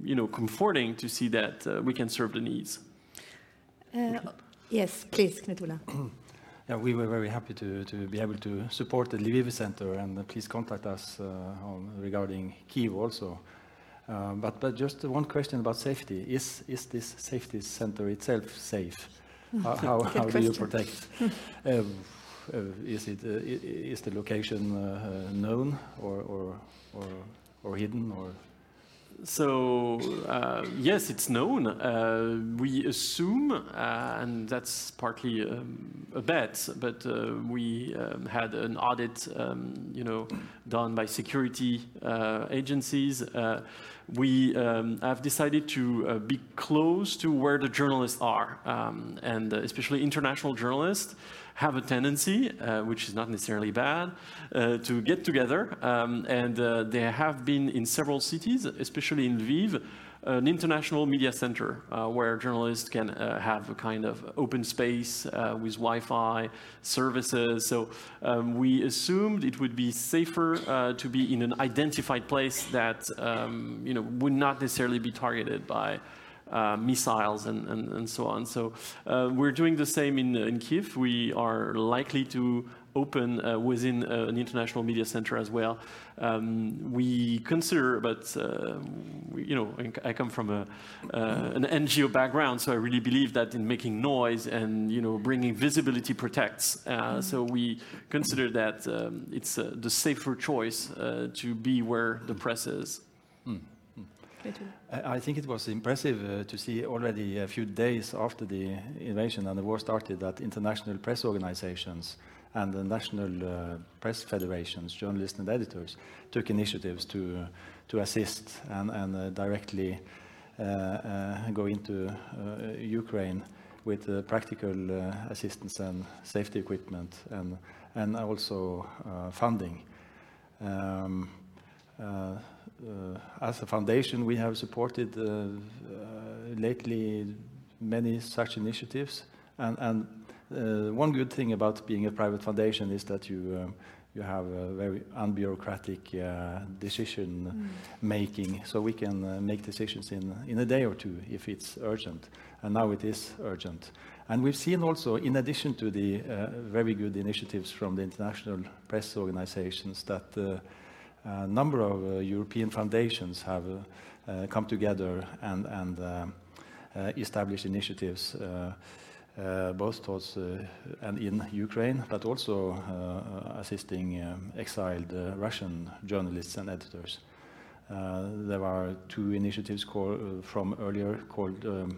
Speaker 2: you know, comforting to see that uh, we can serve the needs.
Speaker 1: Uh, yes, please, Knut Ola.
Speaker 3: Yeah, we were very happy to, to be able to support the Lviv Center, and please contact us uh, on, regarding Kiev also. Uh, but, but just one question about safety. Is, is this safety center itself safe? How, how, how do you protect? Um, is, it, uh, is the location uh, known or, or, or, or hidden? Or
Speaker 2: so uh, yes, it's known. Uh, we assume, uh, and that's partly um, a bet, but uh, we um, had an audit, um, you know, done by security uh, agencies. Uh, we um, have decided to be close to where the journalists are, um, and especially international journalists have a tendency, uh, which is not necessarily bad, uh, to get together. Um, and uh, there have been in several cities, especially in Lviv, an international media center uh, where journalists can uh, have a kind of open space uh, with Wi-Fi services. So um, we assumed it would be safer to be in an identified place that um, you know would not necessarily be targeted by uh, missiles and, and, and, so on. So uh, we're doing the same in, in Kiev. We are likely to open uh, within uh, an international media center as well. Um, we consider, but uh, we, you know, I come from a, uh, an NGO background, so I really believe that in making noise and you know bringing visibility protects. Mm-hmm. So we consider that um, it's the safer choice to be where the press is. Mm.
Speaker 3: I think it was impressive uh, to see already a few days after the invasion and the war started that international press organizations and the national uh, press federations, journalists and editors, took initiatives to, uh, to assist and, and uh, directly uh, uh, go into Ukraine with practical assistance and safety equipment and, and also funding. Um, uh, as a foundation, we have supported uh, uh, lately many such initiatives. And, and one good thing about being a private foundation is that you um, you have a very unbureaucratic uh, decision mm. making. So we can uh, make decisions in, in a day or two if it's urgent. And now it is urgent. And we've seen also, in addition to the uh, very good initiatives from the international press organizations, that a number of uh, European foundations have uh, come together and, and uh, established initiatives both towards and in Ukraine, but also assisting exiled Russian journalists and editors. there are two initiatives called, from earlier called um,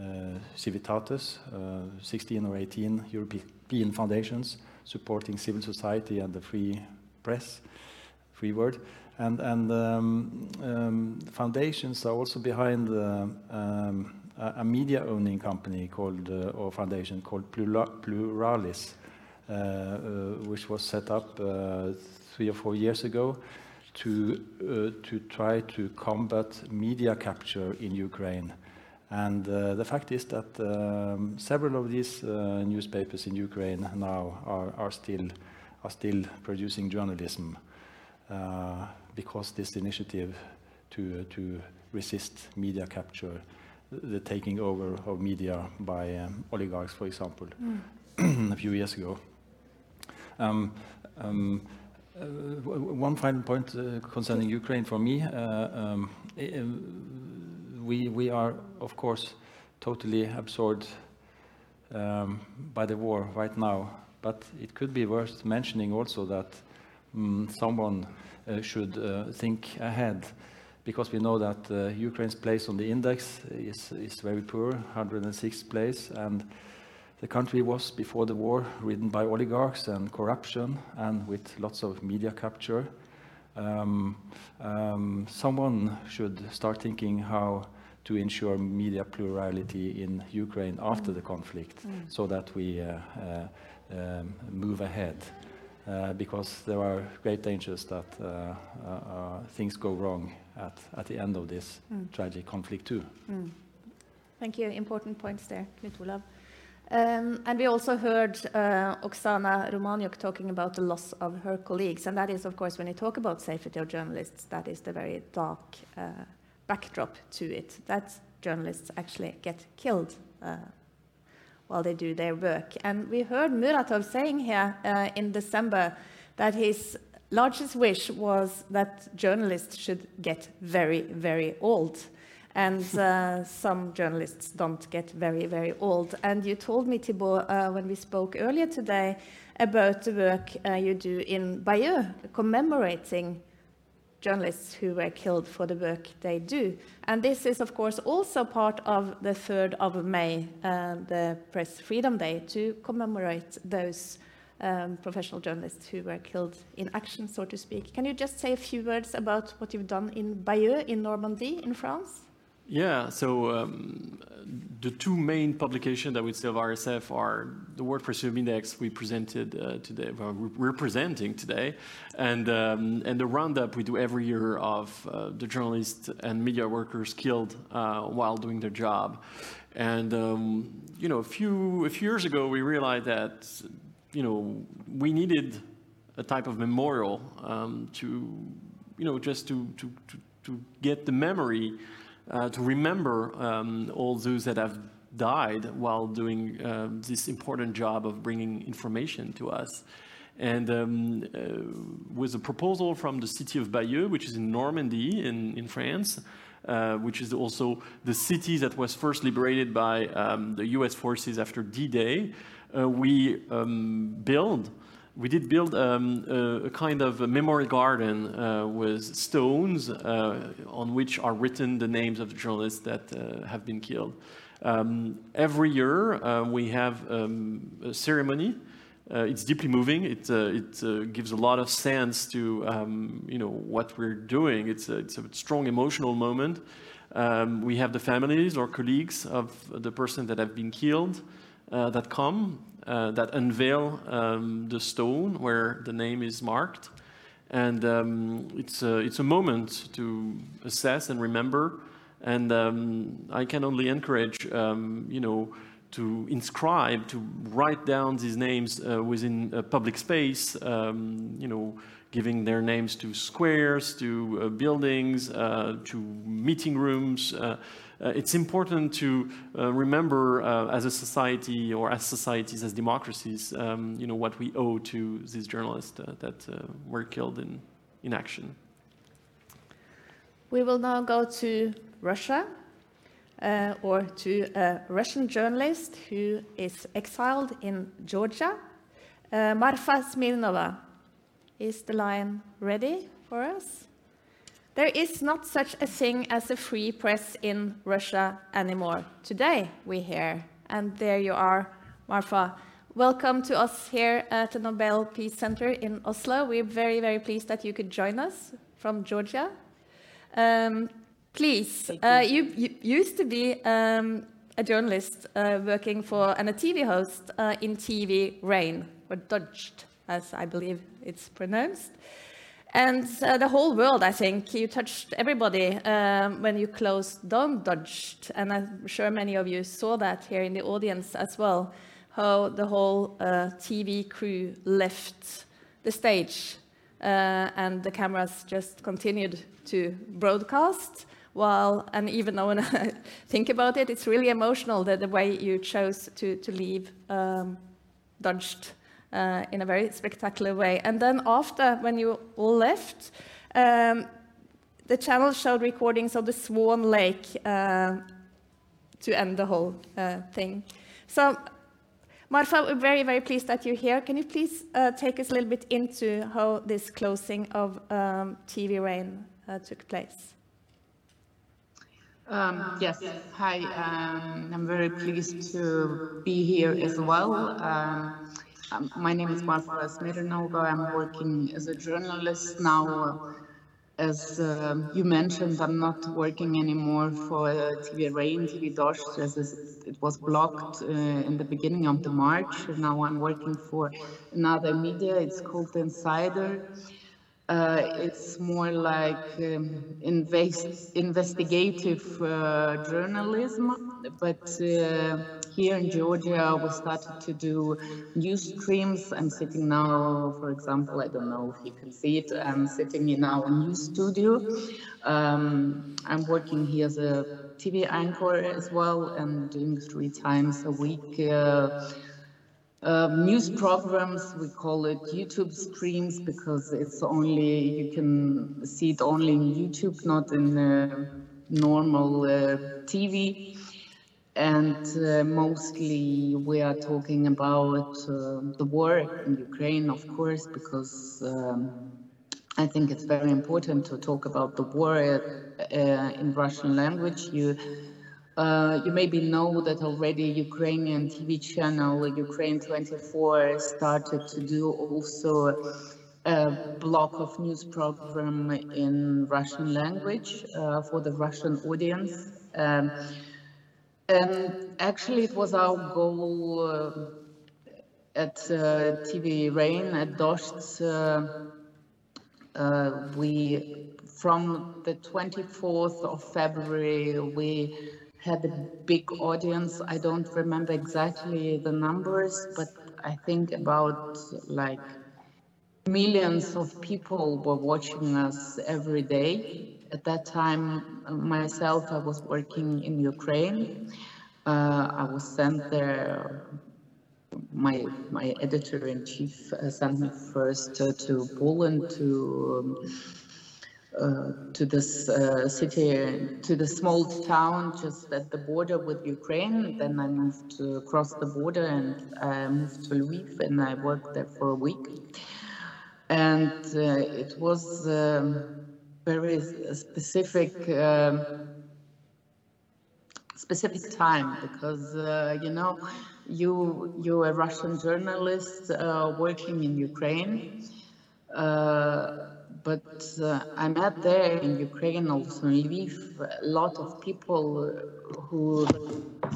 Speaker 3: uh, Civitates, uh, 16 or 18 European foundations supporting civil society and the free press free word. And, and um, um, foundations are also behind um, a, media owning company called, uh, or foundation called Pluralis, uh, uh, which was set up uh, three or four years ago to, uh, to try to combat media capture in Ukraine. And uh, the fact is that um, several of these uh, newspapers in Ukraine now are, are, still, are still producing journalism. Uh, because this initiative to, to resist media capture, the taking over of media by um, oligarchs, for example, mm. a few years ago. Um, um, uh, one final point uh, concerning Ukraine for me. Uh, um, we, we are, of course, totally absorbed um, by the war right now, but it could be worth mentioning also that um, someone uh, should uh, think ahead because we know that uh, Ukraine's place on the index is, is very poor, 106th place, and the country was before the war ridden by oligarchs and corruption and with lots of media capture. Um, um, someone should start thinking how to ensure media plurality in Ukraine after the conflict
Speaker 1: Mm.
Speaker 3: so that we uh, uh, um, move ahead. Uh, because there are great dangers that uh, uh, uh, things go wrong at, at the end of this
Speaker 1: Mm.
Speaker 3: tragic conflict too.
Speaker 1: Mm. Thank you. Important points there, Knut Olav. Um, and we also heard uh, Oksana Romaniuk talking about the loss of her colleagues. And that is, of course, when you talk about safety of journalists, that is the very dark uh, backdrop to it. That journalists actually get killed uh, while they do their work. And we heard Muratov saying here uh, in December that his largest wish was that journalists should get very, very old. And uh, some journalists don't get very, very old. And you told me, Thibaut, uh, when we spoke earlier today, about the work uh, you do in Bayeux, commemorating journalists who were killed for the work they do. And this is, of course, also part of the 3rd of May, uh, the Press Freedom Day, to commemorate those um, professional journalists who were killed in action, so to speak. Can you just say a few words about what you've done in Bayeux, in Normandy, in France?
Speaker 2: Yeah, so um, the two main publications I would say of RSF are the World Press Freedom Index we presented uh, today, well, we're presenting today, and um, and the roundup we do every year of uh, the journalists and media workers killed uh, while doing their job, and um, you know a few a few years ago we realized that you know we needed a type of memorial um, to you know just to to to, to get the memory uh, to remember um, all those that have died while doing uh, this important job of bringing information to us. And um, uh, with a proposal from the city of Bayeux, which is in Normandy in, in France, uh, which is also the city that was first liberated by um, the US forces after D-Day, uh, we um, build we did build um, a, a, kind of a memory garden uh, with stones uh, on which are written the names of the journalists that uh, have been killed. Um, every year uh, we have um, a ceremony. Uh, it's deeply moving. It, uh, it gives a lot of sense to um, you know what we're doing. It's a, it's a strong emotional moment. Um, we have the families or colleagues of the person that have been killed that come uh, that unveil um, the stone where the name is marked. And um, it's, a, it's a moment to assess and remember. And um, I can only encourage, um, you know, to inscribe, to write down these names uh, within a public space, um, you know, giving their names to squares, to uh, buildings, uh, to meeting rooms, uh, it's important to uh, remember uh, as a society or as societies, as democracies, um, you know, what we owe to these journalists that were killed in, in action.
Speaker 1: We will now go to Russia, uh, or to a Russian journalist who is exiled in Georgia. Uh, Marfa Smirnova, is the line ready for us? There is not such a thing as a free press in Russia anymore. Today, we hear. And there you are, Marfa. Welcome to us here at the Nobel Peace Center in Oslo. We're very, very pleased that you could join us from Georgia. Um, please, uh, you, you, used to be um, a journalist uh, working for and a TV host uh, in TV Rain, or Dozhd, as I believe it's pronounced. And uh, the whole world, I think, you touched everybody um, when you closed down Dozhd. And I'm sure many of you saw that here in the audience as well, how the whole uh, TV crew left the stage uh, and the cameras just continued to broadcast. While, and even though when I think about it, it's really emotional that the way you chose to, to leave um, Dozhd uh, in a very spectacular way. And then after, when you left, um, the channel showed recordings of the Swan Lake uh, to end the whole uh, thing. So, Marfa, we're very, very pleased that you're here. Can you please uh, take us a little bit into how this closing of um, TV Rain uh, took place?
Speaker 5: Um, yes, hi. Um, I'm very pleased to be here as well. Um, um my name is Marfa Smirnova. I'm working as a journalist now. As uh, you mentioned, I'm not working anymore for uh, TV Rain, TV Dozhd, as it was blocked uh, in the beginning of the March. Now I'm working for another media. It's called Insider. Uh, it's more like um, invest, investigative uh, journalism, but uh, here in Georgia we started to do news streams. I'm sitting now, for example, I don't know if you can see it, I'm sitting in our news studio. Um, I'm working here as a TV anchor as well and doing three times a week uh, uh, news programs. We call it YouTube streams because it's only you can see it only in YouTube, not in uh, normal uh, TV. And uh, mostly we are talking about uh, the war in Ukraine, of course, because um, I think it's very important to talk about the war uh, in Russian language. You uh, you maybe know that already Ukrainian TV channel Ukraine 24 started to do also a block of news program in Russian language uh, for the Russian audience. Um, and actually it was our goal uh, at uh, TV Rain at Dozhd. Uh, uh, we from the 24th of February we had a big audience. I don't remember exactly the numbers, but I think about like millions of people were watching us every day. At that time, myself, I was working in Ukraine. Uh, I was sent there. My my editor in chief sent me first uh, to Poland to. Um, uh, to this uh, city, to the small town just at the border with Ukraine. Then I moved to across the border and I moved to Lviv and I worked there for a week. And uh, it was um, very specific, um, specific time because uh, you know you you're a Russian journalist uh, working in Ukraine. Uh, but uh, I met there in Ukraine, also in Lviv, a lot of people who,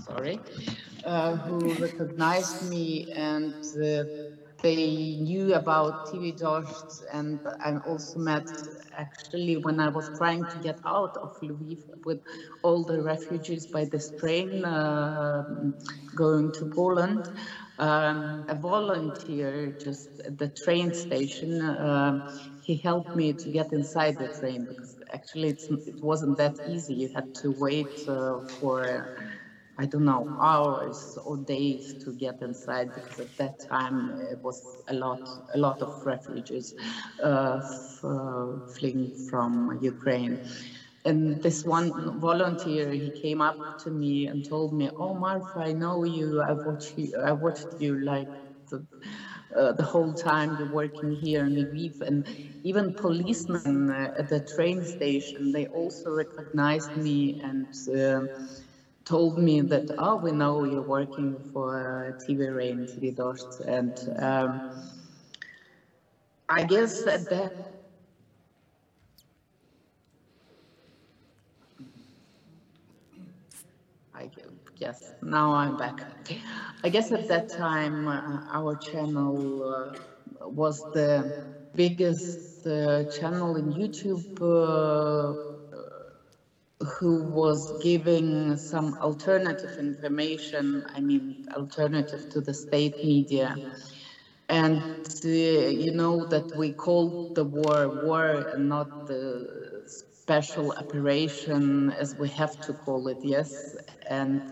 Speaker 5: sorry, uh, who recognized me and uh, they knew about TV Dozhd and I also met actually when I was trying to get out of Lviv with all the refugees by this train uh, going to Poland um, a volunteer just at the train station. Uh, he helped me to get inside the train because actually it wasn't that easy. You had to wait uh, for, I don't know, hours or days to get inside because at that time it was a lot, a lot of refugees uh, fleeing from Ukraine. And this one volunteer he came up to me and told me oh marfa i know you. I watched you i watched you like the, uh, the whole time you're working here in Lviv, and even policemen uh, at the train station, they also recognized me and uh, told me that, oh, we know you're working for TV Rain, TV Dozhd, and um, I guess at that yes, now I'm back. I guess at that time, uh, our channel uh, was the biggest uh, channel in YouTube uh, who was giving some alternative information, I mean, alternative to the state media. And uh, you know that we called the war war and not the special operation as we have to call it, yes. And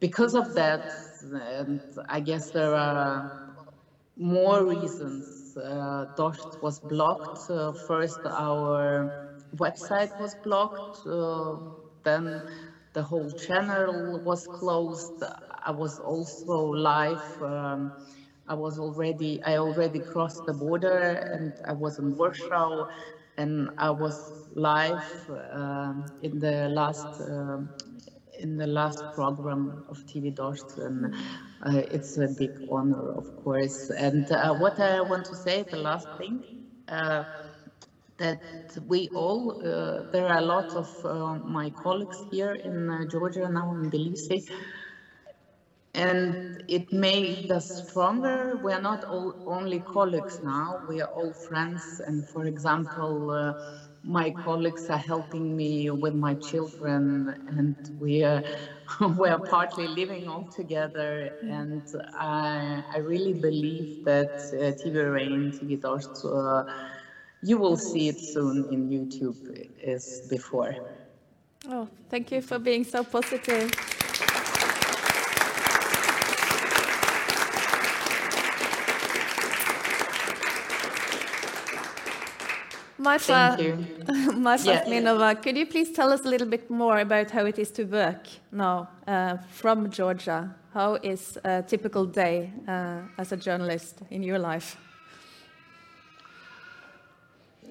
Speaker 5: because of that, and I guess there are more reasons. Uh, Dozhd was blocked. Uh, first, our website was blocked. Uh, then the whole channel was closed. I was also live. Um, I was already, I already crossed the border and I was in Warsaw and I was live um, in the last um, in the last program of TV Dozhd, and uh, it's a big honor, of course. And uh, what I want to say, the last thing, uh, that we all, uh, there are a lot of uh, my colleagues here in uh, Georgia now in Tbilisi, and it made us stronger. We are not all only colleagues now; we are all friends. And for example my colleagues are helping me with my children. And we are we are partly living all together. And I, I really believe that uh, TV Rain, TV Dozhd, uh, you will see it soon in YouTube as before.
Speaker 1: Oh, thank you for being so positive. Masha, Masha yes. Minova, could you please tell us a little bit more about how it is to work now uh, from Georgia? How is a typical day uh, as a journalist in your life?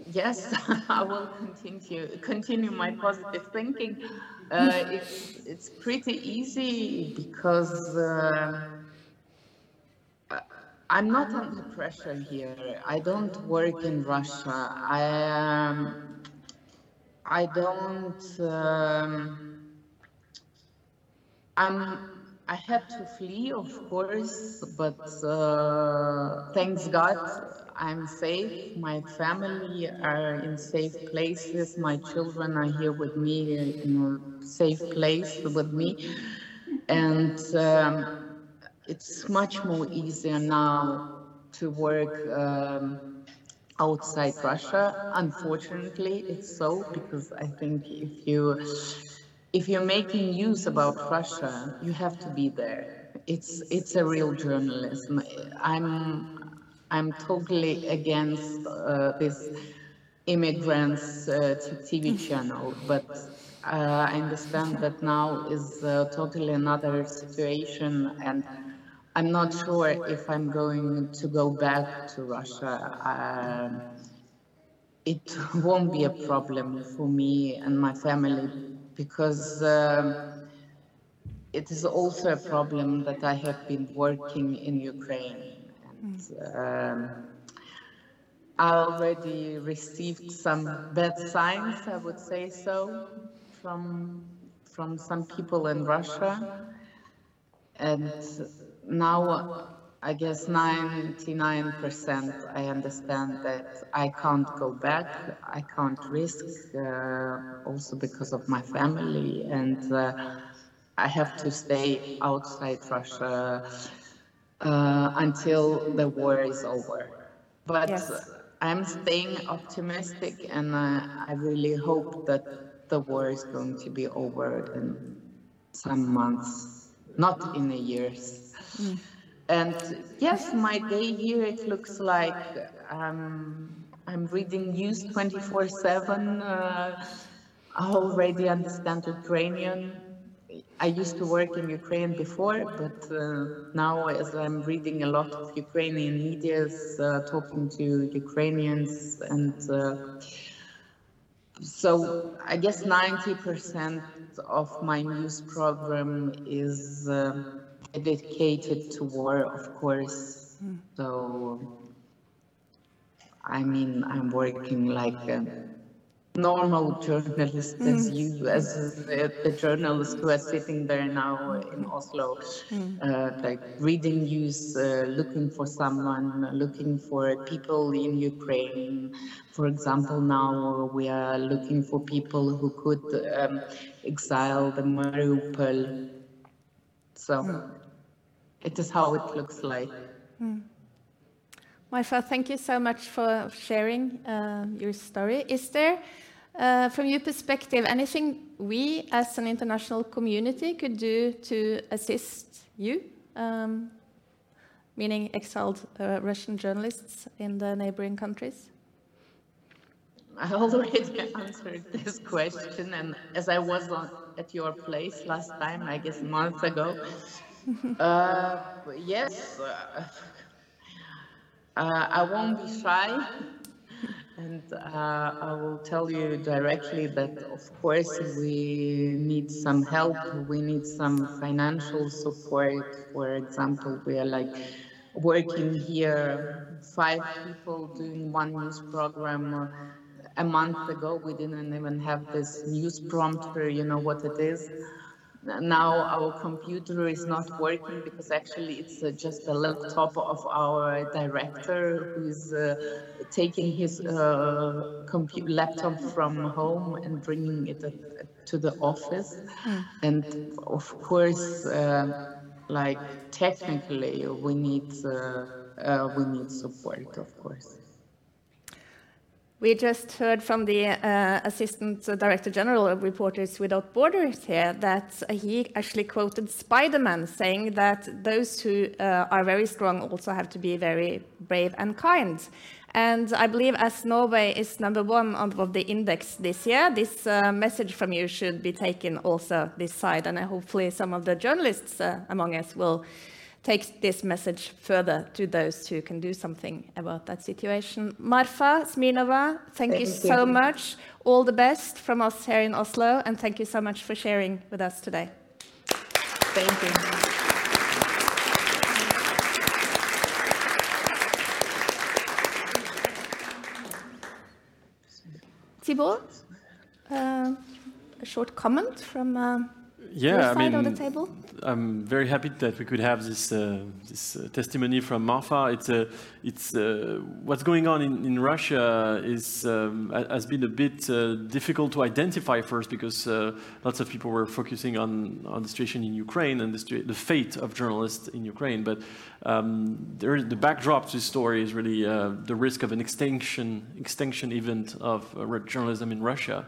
Speaker 5: Yes, I will continue continue my positive thinking. Uh, it's it's pretty easy because uh, I'm not under pressure here. I don't work in Russia. I um, I don't. Um, I'm. I had to flee, of course, but uh, thanks God, I'm safe. My family are in safe places. My children are here with me in a safe place with me, and. Um, it's much more easier now to work um, outside Russia. Unfortunately, it's so because I think if you if you're making news about Russia, you have to be there. It's it's a real journalism. I'm I'm totally against uh, this immigrants uh, TV channel, but uh, I understand that now is uh, totally another situation and I'm not sure if I'm going to go back to Russia. Um, it won't be a problem for me and my family because um, it is also a problem that I have been working in Ukraine. Um, I already received some bad signs, I would say so, from from some people in Russia. And now I guess 99% I understand that I can't go back, I can't risk, uh, also because of my family, and uh, I have to stay outside Russia uh, until the war is over. But yes. I'm staying optimistic, and I really hope that the war is going to be over in some months, not in a years. Mm. And yes, my day here, it looks like um, I'm reading news 24 7. Uh, I already understand Ukrainian. I used to work in Ukraine before, but uh, now as I'm reading a lot of Ukrainian medias, uh, talking to Ukrainians, and uh, so I guess 90% of my news program is uh, dedicated to war, of course. Mm. So, I mean, I'm working like a normal journalist mm. as you, as the, the, journalists who are sitting there now in Oslo, mm. uh, like reading news, uh, looking for someone, looking for people in Ukraine. For example, now we are looking for people who could um, exile the Mariupol. So. Mm it is how it looks like. Mm.
Speaker 1: Masha, thank you so much for sharing uh, your story. Is there, uh, from your perspective, anything we as an international community could do to assist you, um, meaning exiled uh, Russian journalists in the neighboring countries?
Speaker 5: I already answered this question, and as I was on, at your place last time, I guess months ago, uh, yes, uh, uh, I won't be shy. And uh, I will tell you directly that, of course, we need some help. We need some financial support. For example, we are like working here, five people doing one news program. A month ago, we didn't even have this news prompter, you know what it is now our computer is not working because actually it's uh, just a laptop of our director who's uh, taking his uh, laptop from home and bringing it to the office. Mm. And of course, uh, like technically, we need uh, uh, we need support, of course.
Speaker 1: We just heard from the uh, Assistant Director General of Reporters Without Borders here that he actually quoted Spider-Man saying that those who uh, are very strong also have to be very brave and kind. And I believe as Norway is number one of the index this year, this uh, message from you should be taken also this side. And hopefully some of the journalists uh, among us will take this message further to those who can do something about that situation. Marfa Smirnova, thank, thank you so much. All the best from us here in Oslo, and thank you so much for sharing with us today.
Speaker 5: Thank you.
Speaker 1: Thibaut, uh, a short comment from uh, yeah, I mean,
Speaker 2: I'm very happy that we could have this uh, this uh, testimony from Marfa. It's uh, it's uh, what's going on in, in Russia is um, has been a bit uh, difficult to identify first because uh, lots of people were focusing on on the situation in Ukraine and the, the fate of journalists in Ukraine. But um, there, the backdrop to this story is really the risk of an extinction extinction event of journalism in Russia.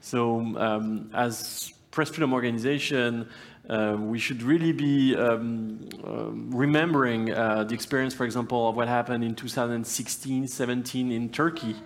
Speaker 2: So um, as press freedom organization, uh, we should really be um, uh, remembering uh, the experience, for example, of what happened in 2016, 17 in Turkey.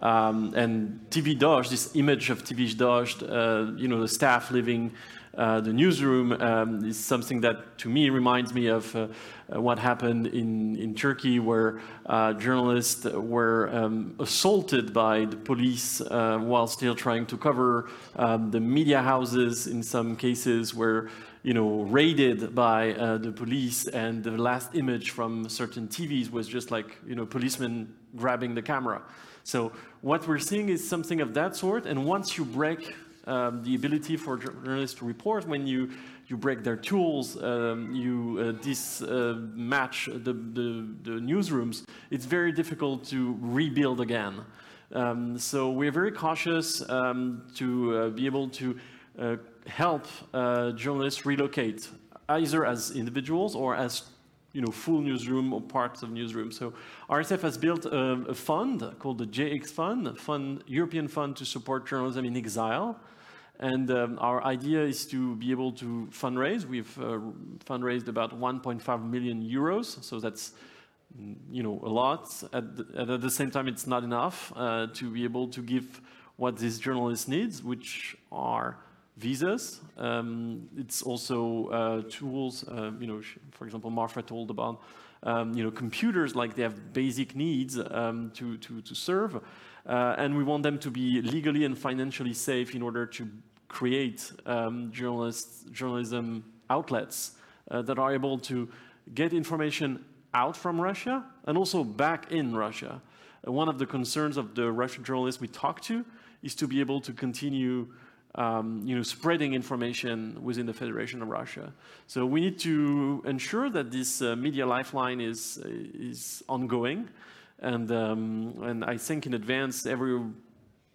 Speaker 2: Um, and TV Dozhd, this image of TV Dozhd, uh, you know, the staff living uh, the newsroom um, is something that, to me, reminds me of uh, uh, what happened in, in Turkey, where uh, journalists were um, assaulted by the police uh, while still trying to cover um, the media houses. In some cases, were you know raided by the police, and the last image from certain TVs was just like you know policemen grabbing the camera. So what we're seeing is something of that sort. And once you break um, the ability for journalists to report when you you break their tools, um, you uh, dismatch uh, the, the, the, newsrooms, it's very difficult to rebuild again. Um, so we're very cautious um, to uh, be able to uh, help uh, journalists relocate, either as individuals or as you know, full newsroom or parts of newsroom. So RSF has built a, a fund called the JX Fund, fund, European Fund to support journalism in exile. And um, our idea is to be able to fundraise. We've uh, fundraised about 1.5 million euros, so that's mm, you know a lot. At the, at the same time, it's not enough uh, to be able to give what this journalist needs, which are visas. Um, it's also uh, tools. Uh, you know, for example, Marfa told about um, you know computers, like they have basic needs um, to to to serve. Uh, and we want them to be legally and financially safe in order to create um, journalism outlets uh, that are able to get information out from Russia and also back in Russia. Uh, one of the concerns of the Russian journalists we talk to is to be able to continue um, you know, spreading information within the Federation of Russia. So we need to ensure that this uh, media lifeline is, is ongoing. And, um, and I think in advance, every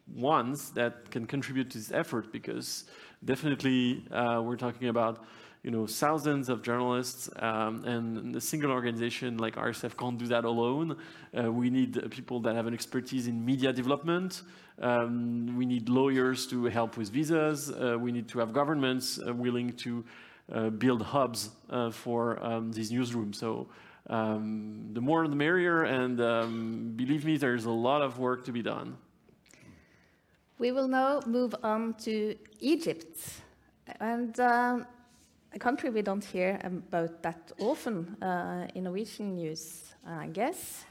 Speaker 2: ones that can contribute to this effort because definitely uh, we're talking about you know thousands of journalists um, and a single organization like RSF can't do that alone. Uh, we need people that have an expertise in media development. Um, we need lawyers to help with visas. Uh, we need to have governments uh, willing to uh, build hubs uh, for um, these newsrooms. So um, the more the merrier, and um, believe me, there's a lot of work to be done.
Speaker 1: We will now move on to Egypt, and um, a country we don't hear about that often uh, in Norwegian news, I guess.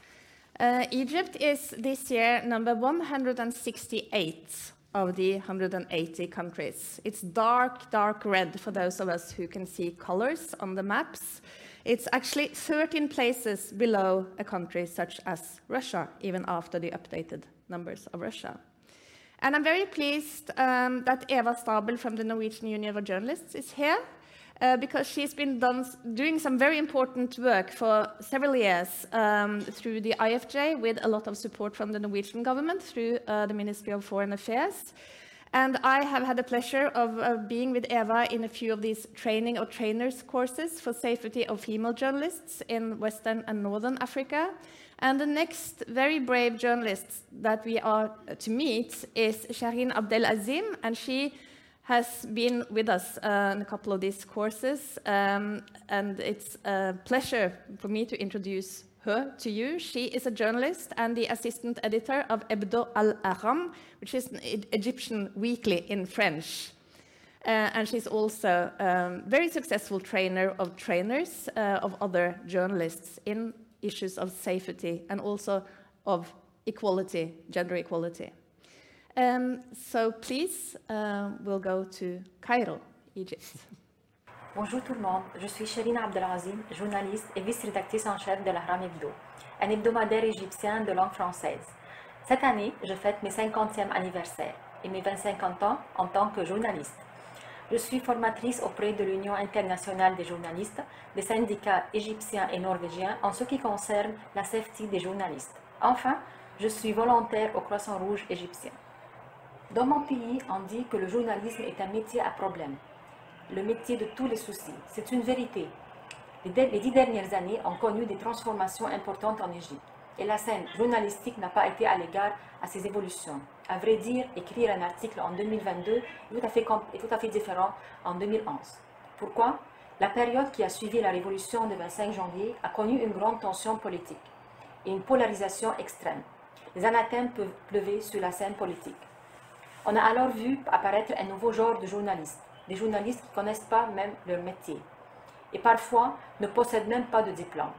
Speaker 1: Uh, Egypt is this year number 168 of the 180 countries. It's dark, dark red for those of us who can see colors on the maps. It's actually 13 places below a country such as Russia, even after the updated numbers of Russia. And I'm very pleased um, that Eva Stabel from the Norwegian Union of Journalists is here. Uh, because she's been done, doing some very important work for several years um, through the IFJ with a lot of support from the Norwegian government through uh, the Ministry of Foreign Affairs. And I have had the pleasure of uh, being with Eva in a few of these training or trainers courses for safety of female journalists in Western and Northern Africa. And the next very brave journalist that we are to meet is Shireen Abdel Azim, and she has been with us uh, in a couple of these courses, um, and it's a pleasure for me to introduce her to you. She is a journalist and the assistant editor of Hebdo Al Ahram, which is an Egyptian weekly in French. Uh, and she's also a um, very successful trainer of trainers uh, of other journalists in issues of safety and also of equality, gender equality. Um, so please, uh, we'll go to Cairo, Egypt.
Speaker 6: Bonjour tout le monde, je suis Sherina Abdelazim, journaliste et vice-rédactrice en chef de l'Ahram Hebdo, un hebdomadaire égyptien de langue française. Cette année, je fête mes 50e anniversaire et mes 25 ans en tant que journaliste. Je suis formatrice auprès de l'Union internationale des journalistes, des syndicats égyptiens et norvégiens en ce qui concerne la safety des journalistes. Enfin, je suis volontaire au Croissant Rouge égyptien. Dans mon pays, on dit que le journalisme est un métier à problème, le métier de tous les soucis. C'est une vérité. Les dix dernières années ont connu des transformations importantes en Égypte et la scène journalistique n'a pas été à l'égard à ces évolutions. À vrai dire, écrire un article en 2022 est tout à fait, différent en 2011. Pourquoi? La période qui a suivi la révolution du 25 janvier a connu une grande tension politique et une polarisation extrême. Les anathèmes peuvent pleuver sur la scène politique. On a alors vu apparaître un nouveau genre de journalistes, des journalistes qui ne connaissent pas même leur métier et parfois ne possèdent même pas de diplôme.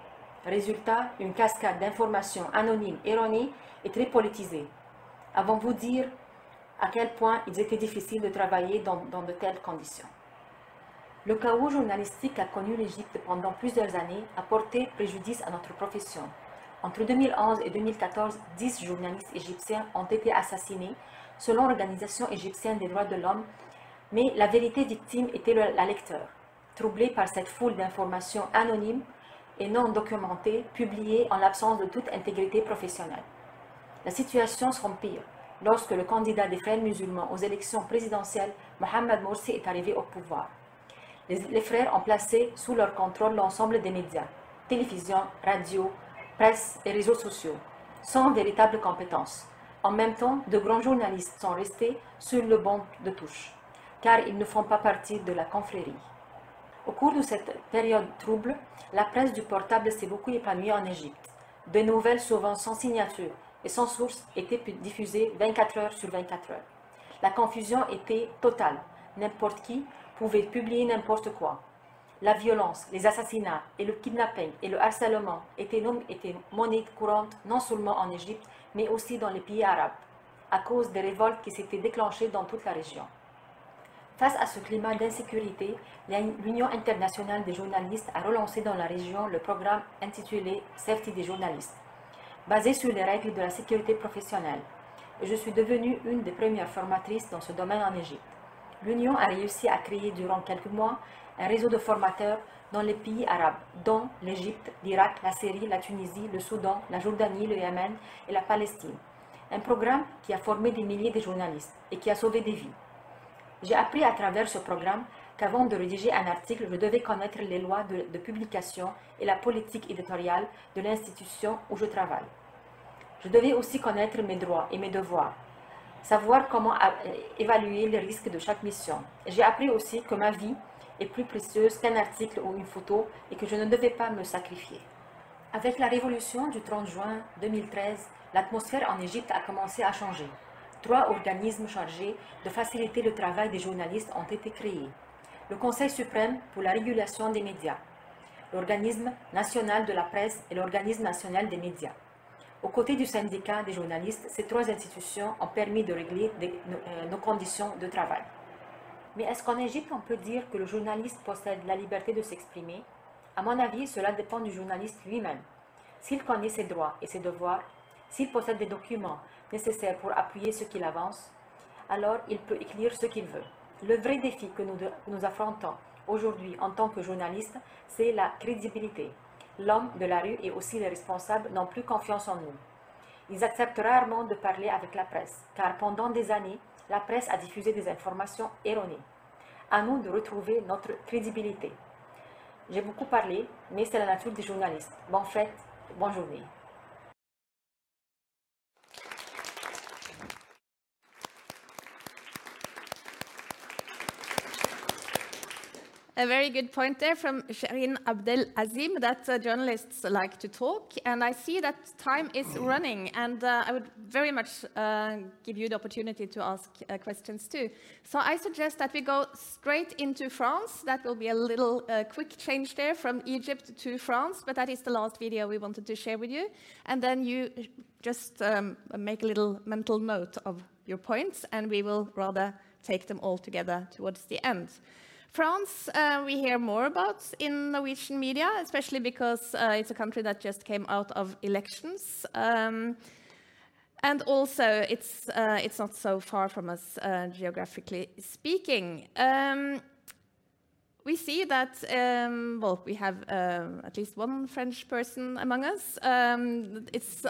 Speaker 6: Résultat, une cascade d'informations anonymes erronées et très politisées. Avant vous dire à quel point il était difficile de travailler dans, dans de telles conditions? Le chaos journalistique a connu l'Égypte pendant plusieurs années a porté préjudice à notre profession. Entre 2011 et 2014, 10 journalistes égyptiens ont été assassinés selon l'Organisation égyptienne des droits de l'homme, mais la vérité victime était la lecteur, troublée par cette foule d'informations anonymes et non documentées, publiées en l'absence de toute intégrité professionnelle. La situation pire lorsque le candidat des frères musulmans aux élections présidentielles, Mohamed Morsi, est arrivé au pouvoir. Les, les frères ont placé sous leur contrôle l'ensemble des médias, télévision, radio, presse et réseaux sociaux, sans véritable compétence. En même temps, de grands journalistes sont restés sur le banc de touche, car ils ne font pas partie de la confrérie. Au cours de cette période trouble, la presse du portable s'est beaucoup épanouie en Égypte. De nouvelles, souvent sans signature et sans source, étaient diffusées 24 heures sur 24 heures. La confusion était totale. N'importe qui pouvait publier n'importe quoi. La violence, les assassinats et le kidnapping et le harcèlement étaient, étaient monnaie courante non seulement en Égypte, mais aussi dans les pays arabes, à cause des révoltes qui s'étaient déclenchées dans toute la région. Face à ce climat d'insécurité, l'Union internationale des journalistes a relancé dans la région le programme intitulé Safety des journalistes, basé sur les règles de la sécurité professionnelle. Je suis devenue une des premières formatrices dans ce domaine en Égypte. L'Union a réussi à créer durant quelques mois un réseau de formateurs dans les pays arabes, dont l'Égypte, l'Irak, la Syrie, la Tunisie, le Soudan, la Jordanie, le Yémen et la Palestine. Un programme qui a formé des milliers de journalistes et qui a sauvé des vies. J'ai appris à travers ce programme qu'avant de rédiger un article, je devais connaître les lois de, publication et la politique éditoriale de l'institution où je travaille. Je devais aussi connaître mes droits et mes devoirs, savoir comment évaluer les risques de chaque mission. J'ai appris aussi que ma vie est plus précieuse qu'un article ou une photo et que je ne devais pas me sacrifier. Avec la révolution du 30 juin 2013, l'atmosphère en Égypte a commencé à changer. Trois organismes chargés de faciliter le travail des journalistes ont été créés. Le Conseil suprême pour la régulation des médias, l'Organisme national de la presse et l'Organisme national des médias. Aux côtés du syndicat des journalistes, ces trois institutions ont permis de régler nos, euh, nos conditions de travail. Mais est-ce qu'en Égypte, on peut dire que le journaliste possède la liberté de s'exprimer? À mon avis, cela dépend du journaliste lui-même. S'il connaît ses droits et ses devoirs, s'il possède des documents nécessaires pour appuyer ce qu'il avance, alors il peut écrire ce qu'il veut. Le vrai défi que nous, que nous affrontons aujourd'hui en tant que journalistes, c'est la crédibilité. L'homme de la rue et aussi les responsables n'ont plus confiance en nous. Ils acceptent rarement de parler avec la presse, car pendant des années, la presse a diffusé des informations erronées. À nous de retrouver notre crédibilité. J'ai beaucoup parlé, mais c'est la nature des journalistes. Bonne fête, bonne journée.
Speaker 1: A very good point there from Shireen Abdel Azim that uh, journalists like to talk. And I see that time is running, and uh, I would very much uh, give you the opportunity to ask uh, questions too. So I suggest that we go straight into France. That will be a little uh, quick change there from Egypt to France, but that is the last video we wanted to share with you. And then you just um, make a little mental note of your points, and we will rather take them all together towards the end. France, uh, we hear more about in Norwegian media, especially because uh, it's a country that just came out of elections. Um, and also, it's, uh, it's not so far from us uh, geographically speaking. Um, we see that, um, well, we have um, at least one French person among us. Um,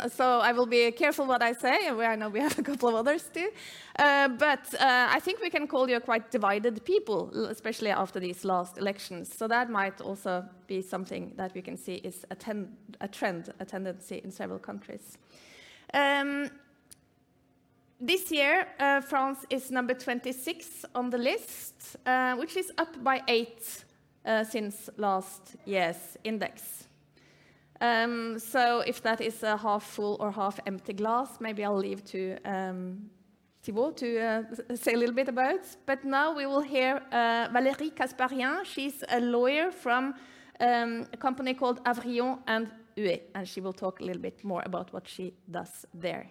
Speaker 1: so I will be careful what I say. I know we have a couple of others too. Uh, but uh, I think we can call you a quite divided people, especially after these last elections. So that might also be something that we can see is a, ten- a trend, a tendency in several countries. Um, this year, uh, France is number 26 on the list, uh, which is up by eight uh, since last year's index. Um, so, if that is a half full or half empty glass, maybe I'll leave to um, Thibaut to uh, say a little bit about. But now we will hear uh, Valérie Kasparian. She's a lawyer from um, a company called Avrillon and Huet, and she will talk a little bit more about what she does there.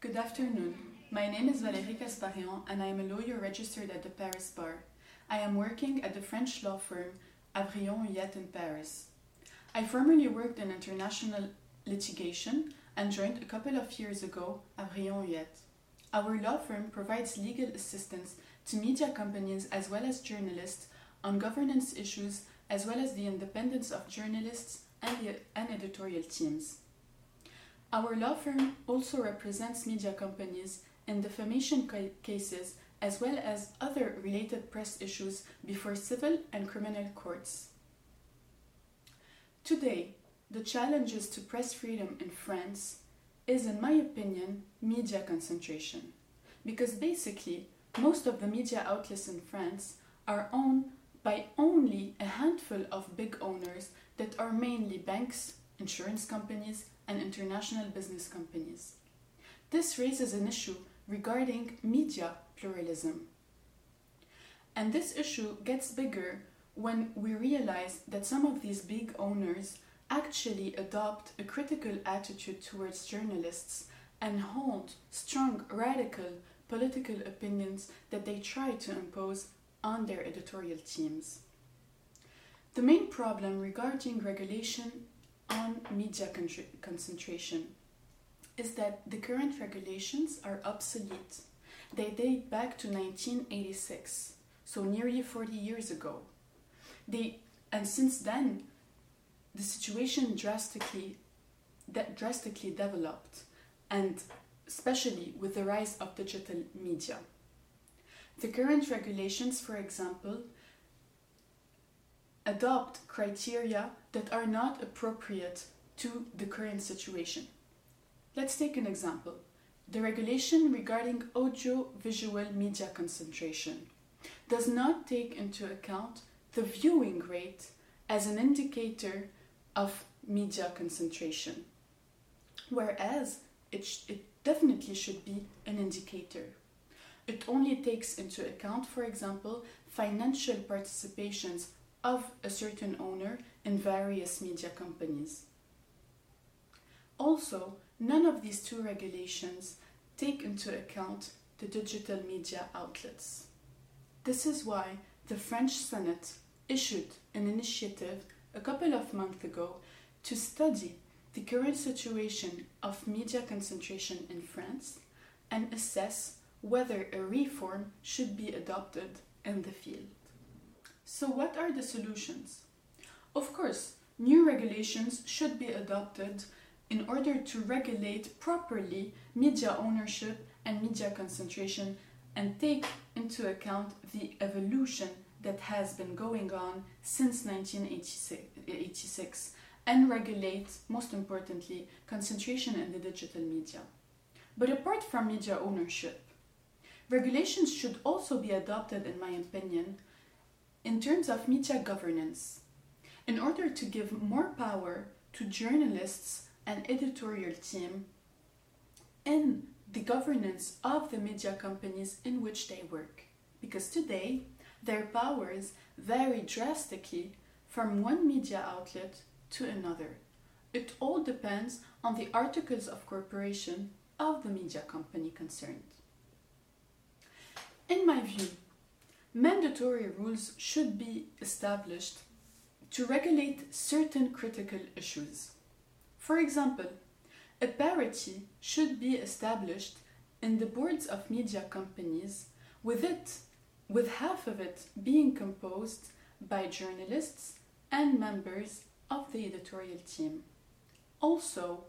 Speaker 7: Good afternoon. My name is Valérie Kasparian and I am a lawyer registered at the Paris Bar. I am working at the French law firm Avrillon Huet in Paris. I formerly worked in international litigation and joined a couple of years ago Avrillon Huet. Our law firm provides legal assistance to media companies as well as journalists on governance issues as well as the independence of journalists and, the, and editorial teams. Our law firm also represents media companies in defamation ca- cases as well as other related press issues before civil and criminal courts. Today, the challenges to press freedom in France is, in my opinion, media concentration. Because basically, most of the media outlets in France are owned by only a handful of big owners that are mainly banks, insurance companies, and international business companies. This raises an issue regarding media pluralism. And this issue gets bigger when we realize that some of these big owners actually adopt a critical attitude towards journalists and hold strong, radical political opinions that they try to impose on their editorial teams. The main problem regarding regulation on media concentration is that the current regulations are obsolete. They date back to 1986, so nearly 40 years ago. They, and since then, the situation drastically, that drastically developed, and especially with the rise of digital media. The current regulations, for example, adopt criteria that are not appropriate to the current situation. Let's take an example. The regulation regarding audio-visual media concentration does not take into account the viewing rate as an indicator of media concentration, whereas it, sh- it definitely should be an indicator. It only takes into account, for example, financial participations of a certain owner in various media companies. Also, none of these two regulations take into account the digital media outlets. This is why the French Senate issued an initiative a couple of months ago to study the current situation of media concentration in France and assess whether a reform should be adopted in the field. So, what are the solutions? Of course, new regulations should be adopted in order to regulate properly media ownership and media concentration and take into account the evolution that has been going on since 1986 and regulate, most importantly, concentration in the digital media. But apart from media ownership, regulations should also be adopted, in my opinion, in terms of media governance, in order to give more power to journalists and editorial team in the governance of the media companies in which they work. Because today, their powers vary drastically from one media outlet to another. It all depends on the articles of corporation of the media company concerned. In my view, mandatory rules should be established to regulate certain critical issues. For example, a parity should be established in the boards of media companies with it with half of it being composed by journalists and members of the editorial team. Also,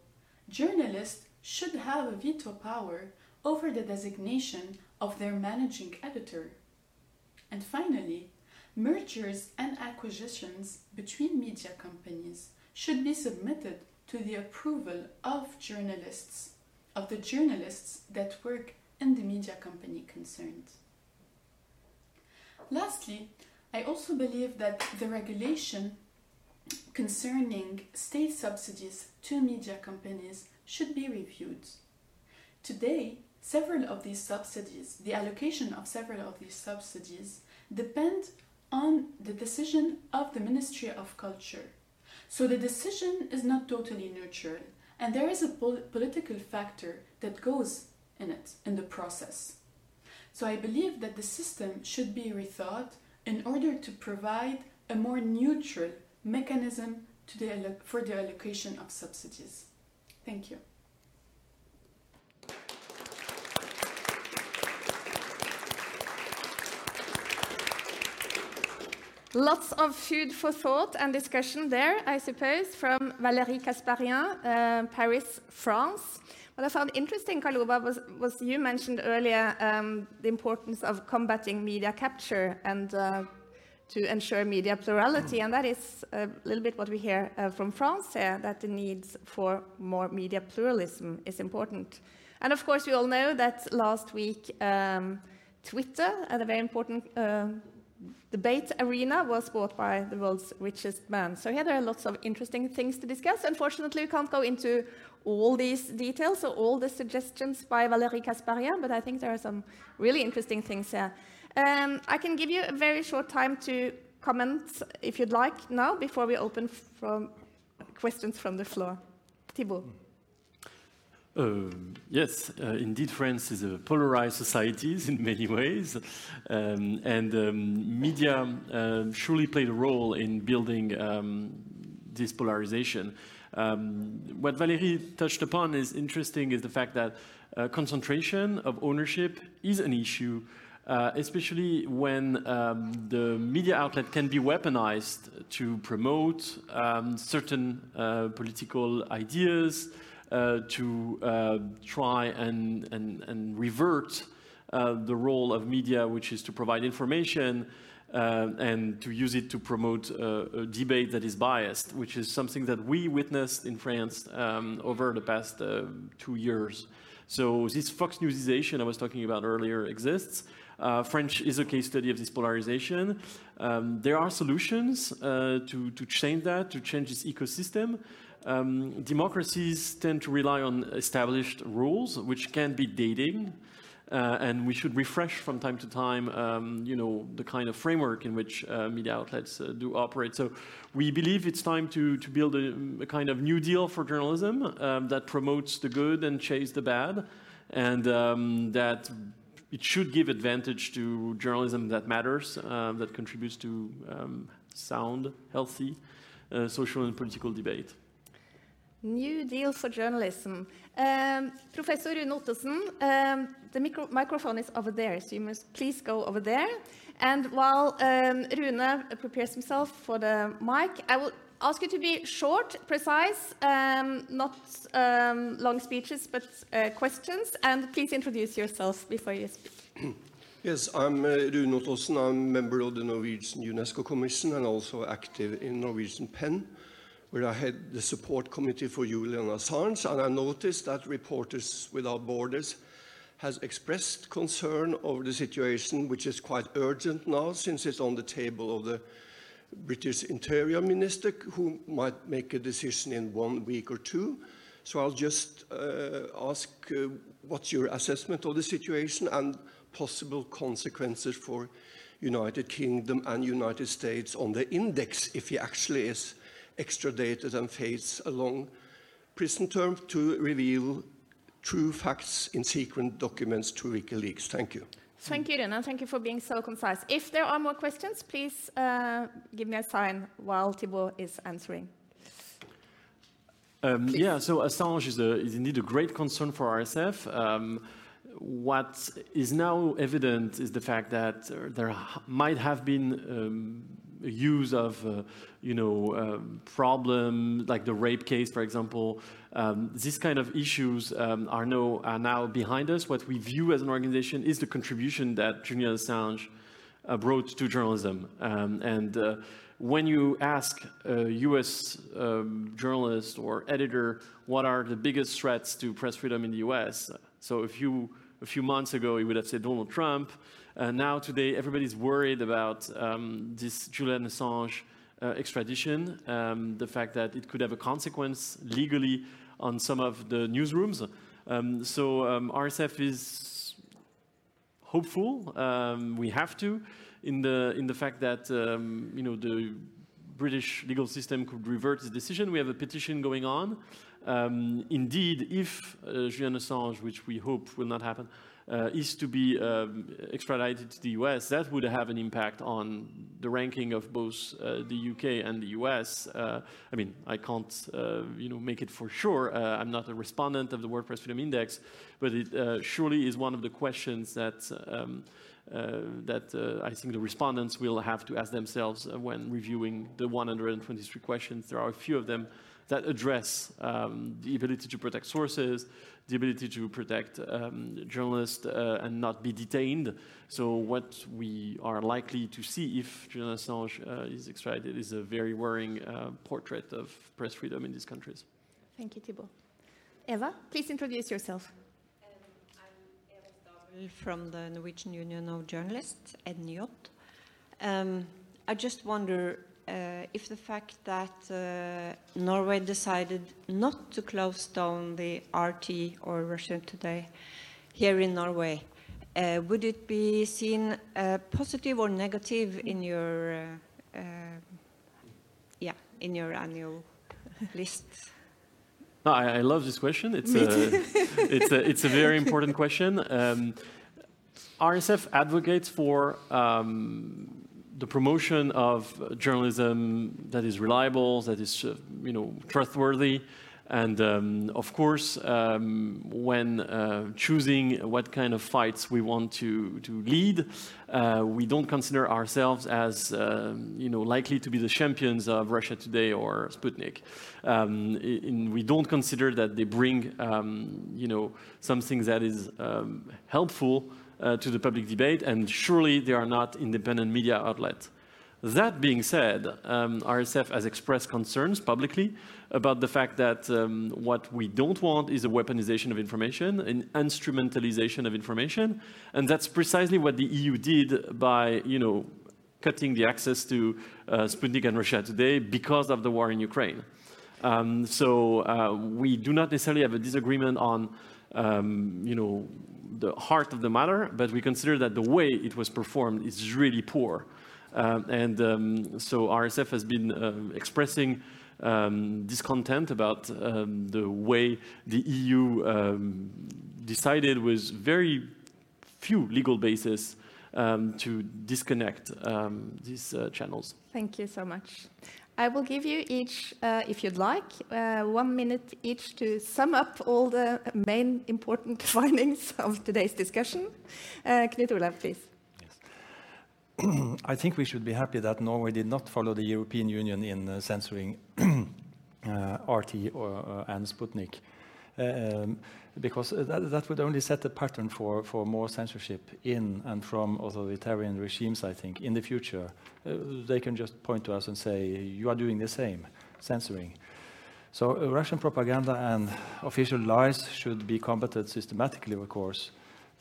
Speaker 7: journalists should have a veto power over the designation of their managing editor. And finally, mergers and acquisitions between media companies should be submitted to the approval of journalists, of the journalists that work in the media company concerned. Lastly, I also believe that the regulation concerning state subsidies to media companies should be reviewed. Today, several of these subsidies, the allocation of several of these subsidies, depend on the decision of the Ministry of Culture. So the decision is not totally neutral, and there is a pol political factor that goes in it, in the process. So I believe that the system should be rethought in order to provide a more neutral mechanism the, for the allocation of subsidies. Thank you.
Speaker 1: Lots of food for thought and discussion there, I suppose, from Valérie Kasparian, uh, Paris, France. What I found interesting, Kaluba, was, was you mentioned earlier um, the importance of combating media capture and uh, to ensure media plurality, and that is a little bit what we hear uh, from France here, that the needs for more media pluralism is important. And of course, we all know that last week um, Twitter, a very important uh, debate arena was bought by the world's richest man. So here there are lots of interesting things to discuss. Unfortunately, we can't go into all these details or all the suggestions by Valérie Kasparian, but I think there are some really interesting things here. Um, I can give you a very short time to comment, if you'd like, now, before we open from questions from the floor. Thibaut.
Speaker 2: Uh, yes, uh, indeed, France is a polarized society in many ways, um, and um, media uh, surely played a role in building um, this polarization. Um, what Valérie touched upon is interesting is the fact that uh, concentration of ownership is an issue, uh, especially when the media outlet can be weaponized to promote certain uh, political ideas, to uh, try and, and, and revert uh, the role of media, which is to provide information and to use it to promote a debate that is biased, which is something that we witnessed in France um, over the past two years. So this Fox Newsization I was talking about earlier exists. Uh, French is a case study of this polarization. Um, there are solutions uh, to, to change that, to change this ecosystem. Um, democracies tend to rely on established rules, which can be dating. uh, and we should refresh from time to time, um, you know, the kind of framework in which uh, media outlets uh, do operate. So we believe it's time to, to build a, a kind of new deal for journalism um, that promotes the good and chase the bad, and um, that it should give advantage to journalism that matters, uh, that contributes to um, sound, healthy uh, social and political debate.
Speaker 1: New Deal for Journalism. Um, Professor Rune Ottesen, um, the micro microphone is over there, so you must please go over there. And while um, Rune prepares himself for the mic, I will ask you to be short, precise, um, not um, long speeches, but uh, questions. And please introduce yourself before you speak.
Speaker 8: Yes, I'm uh, Rune Ottesen. I'm a member of the Norwegian UNESCO Commission and also active in Norwegian PEN, where I head the support committee for Julian Assange. And I noticed that Reporters Without Borders has expressed concern over the situation, which is quite urgent now since it's on the table of the British Interior Minister, who might make a decision in one week or two. So I'll just uh, ask uh, what's your assessment of the situation and possible consequences for United Kingdom and United States on the index if he actually is extradited and face a long prison term to reveal true facts in secret documents to WikiLeaks. Thank you.
Speaker 1: Thank you, Rune. Thank you for being so concise. If there are more questions, please uh, give me a sign while Thibaut is answering.
Speaker 2: Um, yeah, so Assange is, a, is, indeed a great concern for RSF. Um, what is now evident is the fact that uh, there might have been um, use of, uh, you know, um, problem like the rape case, for example. Um, these kind of issues um, are, now, are now behind us. What we view as an organization is the contribution that Julian Assange uh, brought to journalism. Um, and uh, when you ask a US um, journalist or editor what are the biggest threats to press freedom in the US, so if you a few months ago, he would have said Donald Trump. Uh, now, today, everybody's worried about um, this Julian Assange uh, extradition, um, the fact that it could have a consequence legally on some of the newsrooms. Um, so um, RSF is hopeful. Um, we have to, in the in the fact that um, you know the British legal system could revert its decision. We have a petition going on. Um, indeed, if uh, Julian Assange, which we hope will not happen, uh, is to be um, extradited to the US, that would have an impact on the ranking of both uh, the UK and the US. Uh, I mean, I can't, uh, you know, make it for sure. Uh, I'm not a respondent of the World Press Freedom Index, but it surely is one of the questions that um, that I think the respondents will have to ask themselves when reviewing the 123 questions. There are a few of them that address um, the ability to protect sources, the ability to protect um, journalists uh, and not be detained. So what we are likely to see if Julian Assange uh, is extradited is a very worrying uh, portrait of press freedom in these countries.
Speaker 1: Thank you, Thibaut. Eva, please introduce yourself.
Speaker 9: Um, from the Norwegian Union of Journalists, NJ. Um, I just wonder if the fact that uh, Norway decided not to close down the RT or Russia Today here in Norway, uh, would it be seen uh, positive or negative in your, uh, uh, yeah, in your annual list?
Speaker 2: No, I, I, love this question. It's a, it's a, it's a very important question. Um, RSF advocates for um, the promotion of journalism that is reliable, that is, uh, you know, trustworthy, and um, of course, um, when uh, choosing what kind of fights we want to, to lead, uh, we don't consider ourselves as uh, you know, likely to be the champions of Russia Today or Sputnik. Um, in, we don't consider that they bring um, you know, something that is um, helpful uh, to the public debate, and surely they are not independent media outlets. That being said, um, RSF has expressed concerns publicly about the fact that um, what we don't want is a weaponization of information, an instrumentalization of information, and that's precisely what the EU did by, you know, cutting the access to uh, Sputnik and Russia Today because of the war in Ukraine. Um, so uh, we do not necessarily have a disagreement on um, you know, the heart of the matter, but we consider that the way it was performed is really poor. Um, and um, so RSF has been uh, expressing um, discontent about um, the way the EU um, decided with very few legal basis um, to disconnect these uh, channels.
Speaker 1: Thank you so much. I will give you each, uh, if you'd like, uh, one minute each to sum up all the main important findings of today's discussion. Uh, Knut Olav, please.
Speaker 3: Yes. I think we should be happy that Norway did not follow the European Union in uh, censoring uh, RT or, uh, and Sputnik. Um, because that, that, would only set a pattern for, for more censorship in and from authoritarian regimes, I think, in the future. Uh, they can just point to us and say, you are doing the same, censoring. So uh, Russian propaganda and official lies should be combated systematically, of course.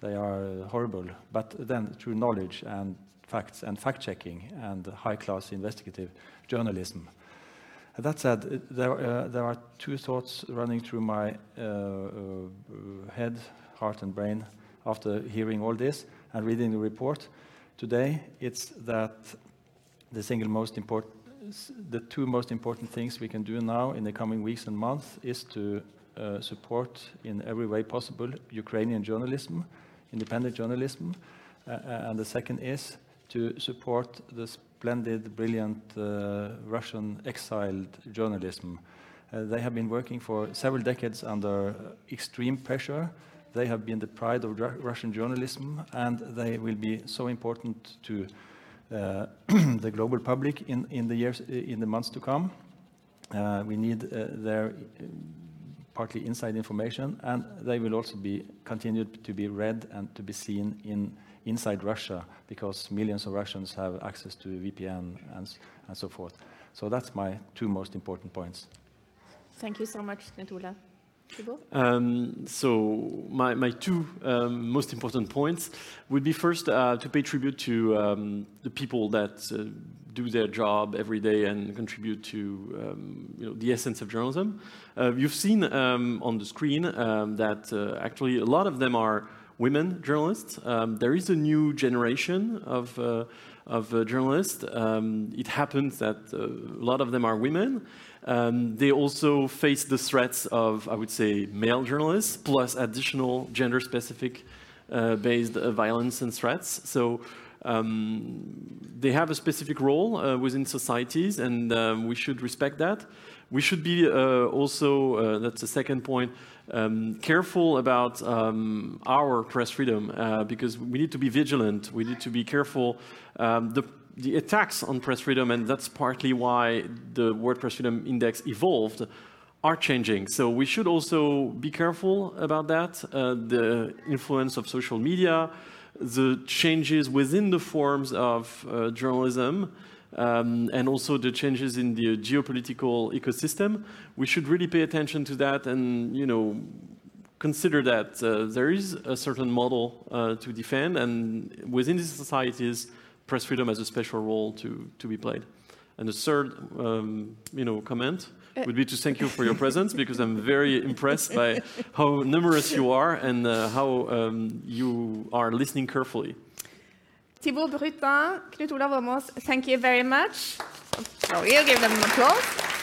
Speaker 3: They are uh, horrible, but then through knowledge and facts and fact-checking and high-class investigative journalism. That said, there, uh, there are two thoughts running through my uh, uh, head, heart, and brain after hearing all this and reading the report. Today, it's that the single most important, the two most important things we can do now in the coming weeks and months is to uh, support in every way possible Ukrainian journalism, independent journalism, uh, and the second is to support the splendid, brilliant uh, Russian exiled journalism. Uh, they have been working for several decades under extreme pressure. They have been the pride of Russian journalism, and they will be so important to uh, the global public in, in the years, in the months to come. Uh, we need uh, their partly inside information, and they will also be continued to be read and to be seen in inside Russia because millions of Russians have access to VPN and, and so forth. So that's my two most important points.
Speaker 1: Thank you so much, Knut Olav.
Speaker 2: Um, so my, my two um, most important points would be first uh, to pay tribute to um, the people that uh, do their job every day and contribute to um, you know, the essence of journalism. Uh, you've seen um, on the screen um, that uh, actually a lot of them are women journalists. Um, there is a new generation of, uh, of uh, journalists. Um, it happens that uh, a lot of them are women. Um, they also face the threats of, I would say, male journalists, plus additional gender-specific uh, based uh, violence and threats. So um, they have a specific role within societies, and um, we should respect that. We should be also, that's the second point, um, careful about um, our press freedom uh, because we need to be vigilant. We need to be careful. Um, the, the, attacks on press freedom, and that's partly why the World Press Freedom Index evolved, are changing. So we should also be careful about that. Uh, the influence of social media, the changes within the forms of uh, journalism um, and also the changes in the geopolitical ecosystem. We should really pay attention to that and, you know, consider that uh, there is a certain model uh, to defend, and within these societies, press freedom has a special role to, to be played. And the third, um, you know, comment uh, would be to thank you for your presence because I'm very impressed by how numerous you are and uh, how um, you are listening carefully.
Speaker 1: Thibaut Brutin, Knut Olav Åmås, thank you very much. So we'll give them an applause.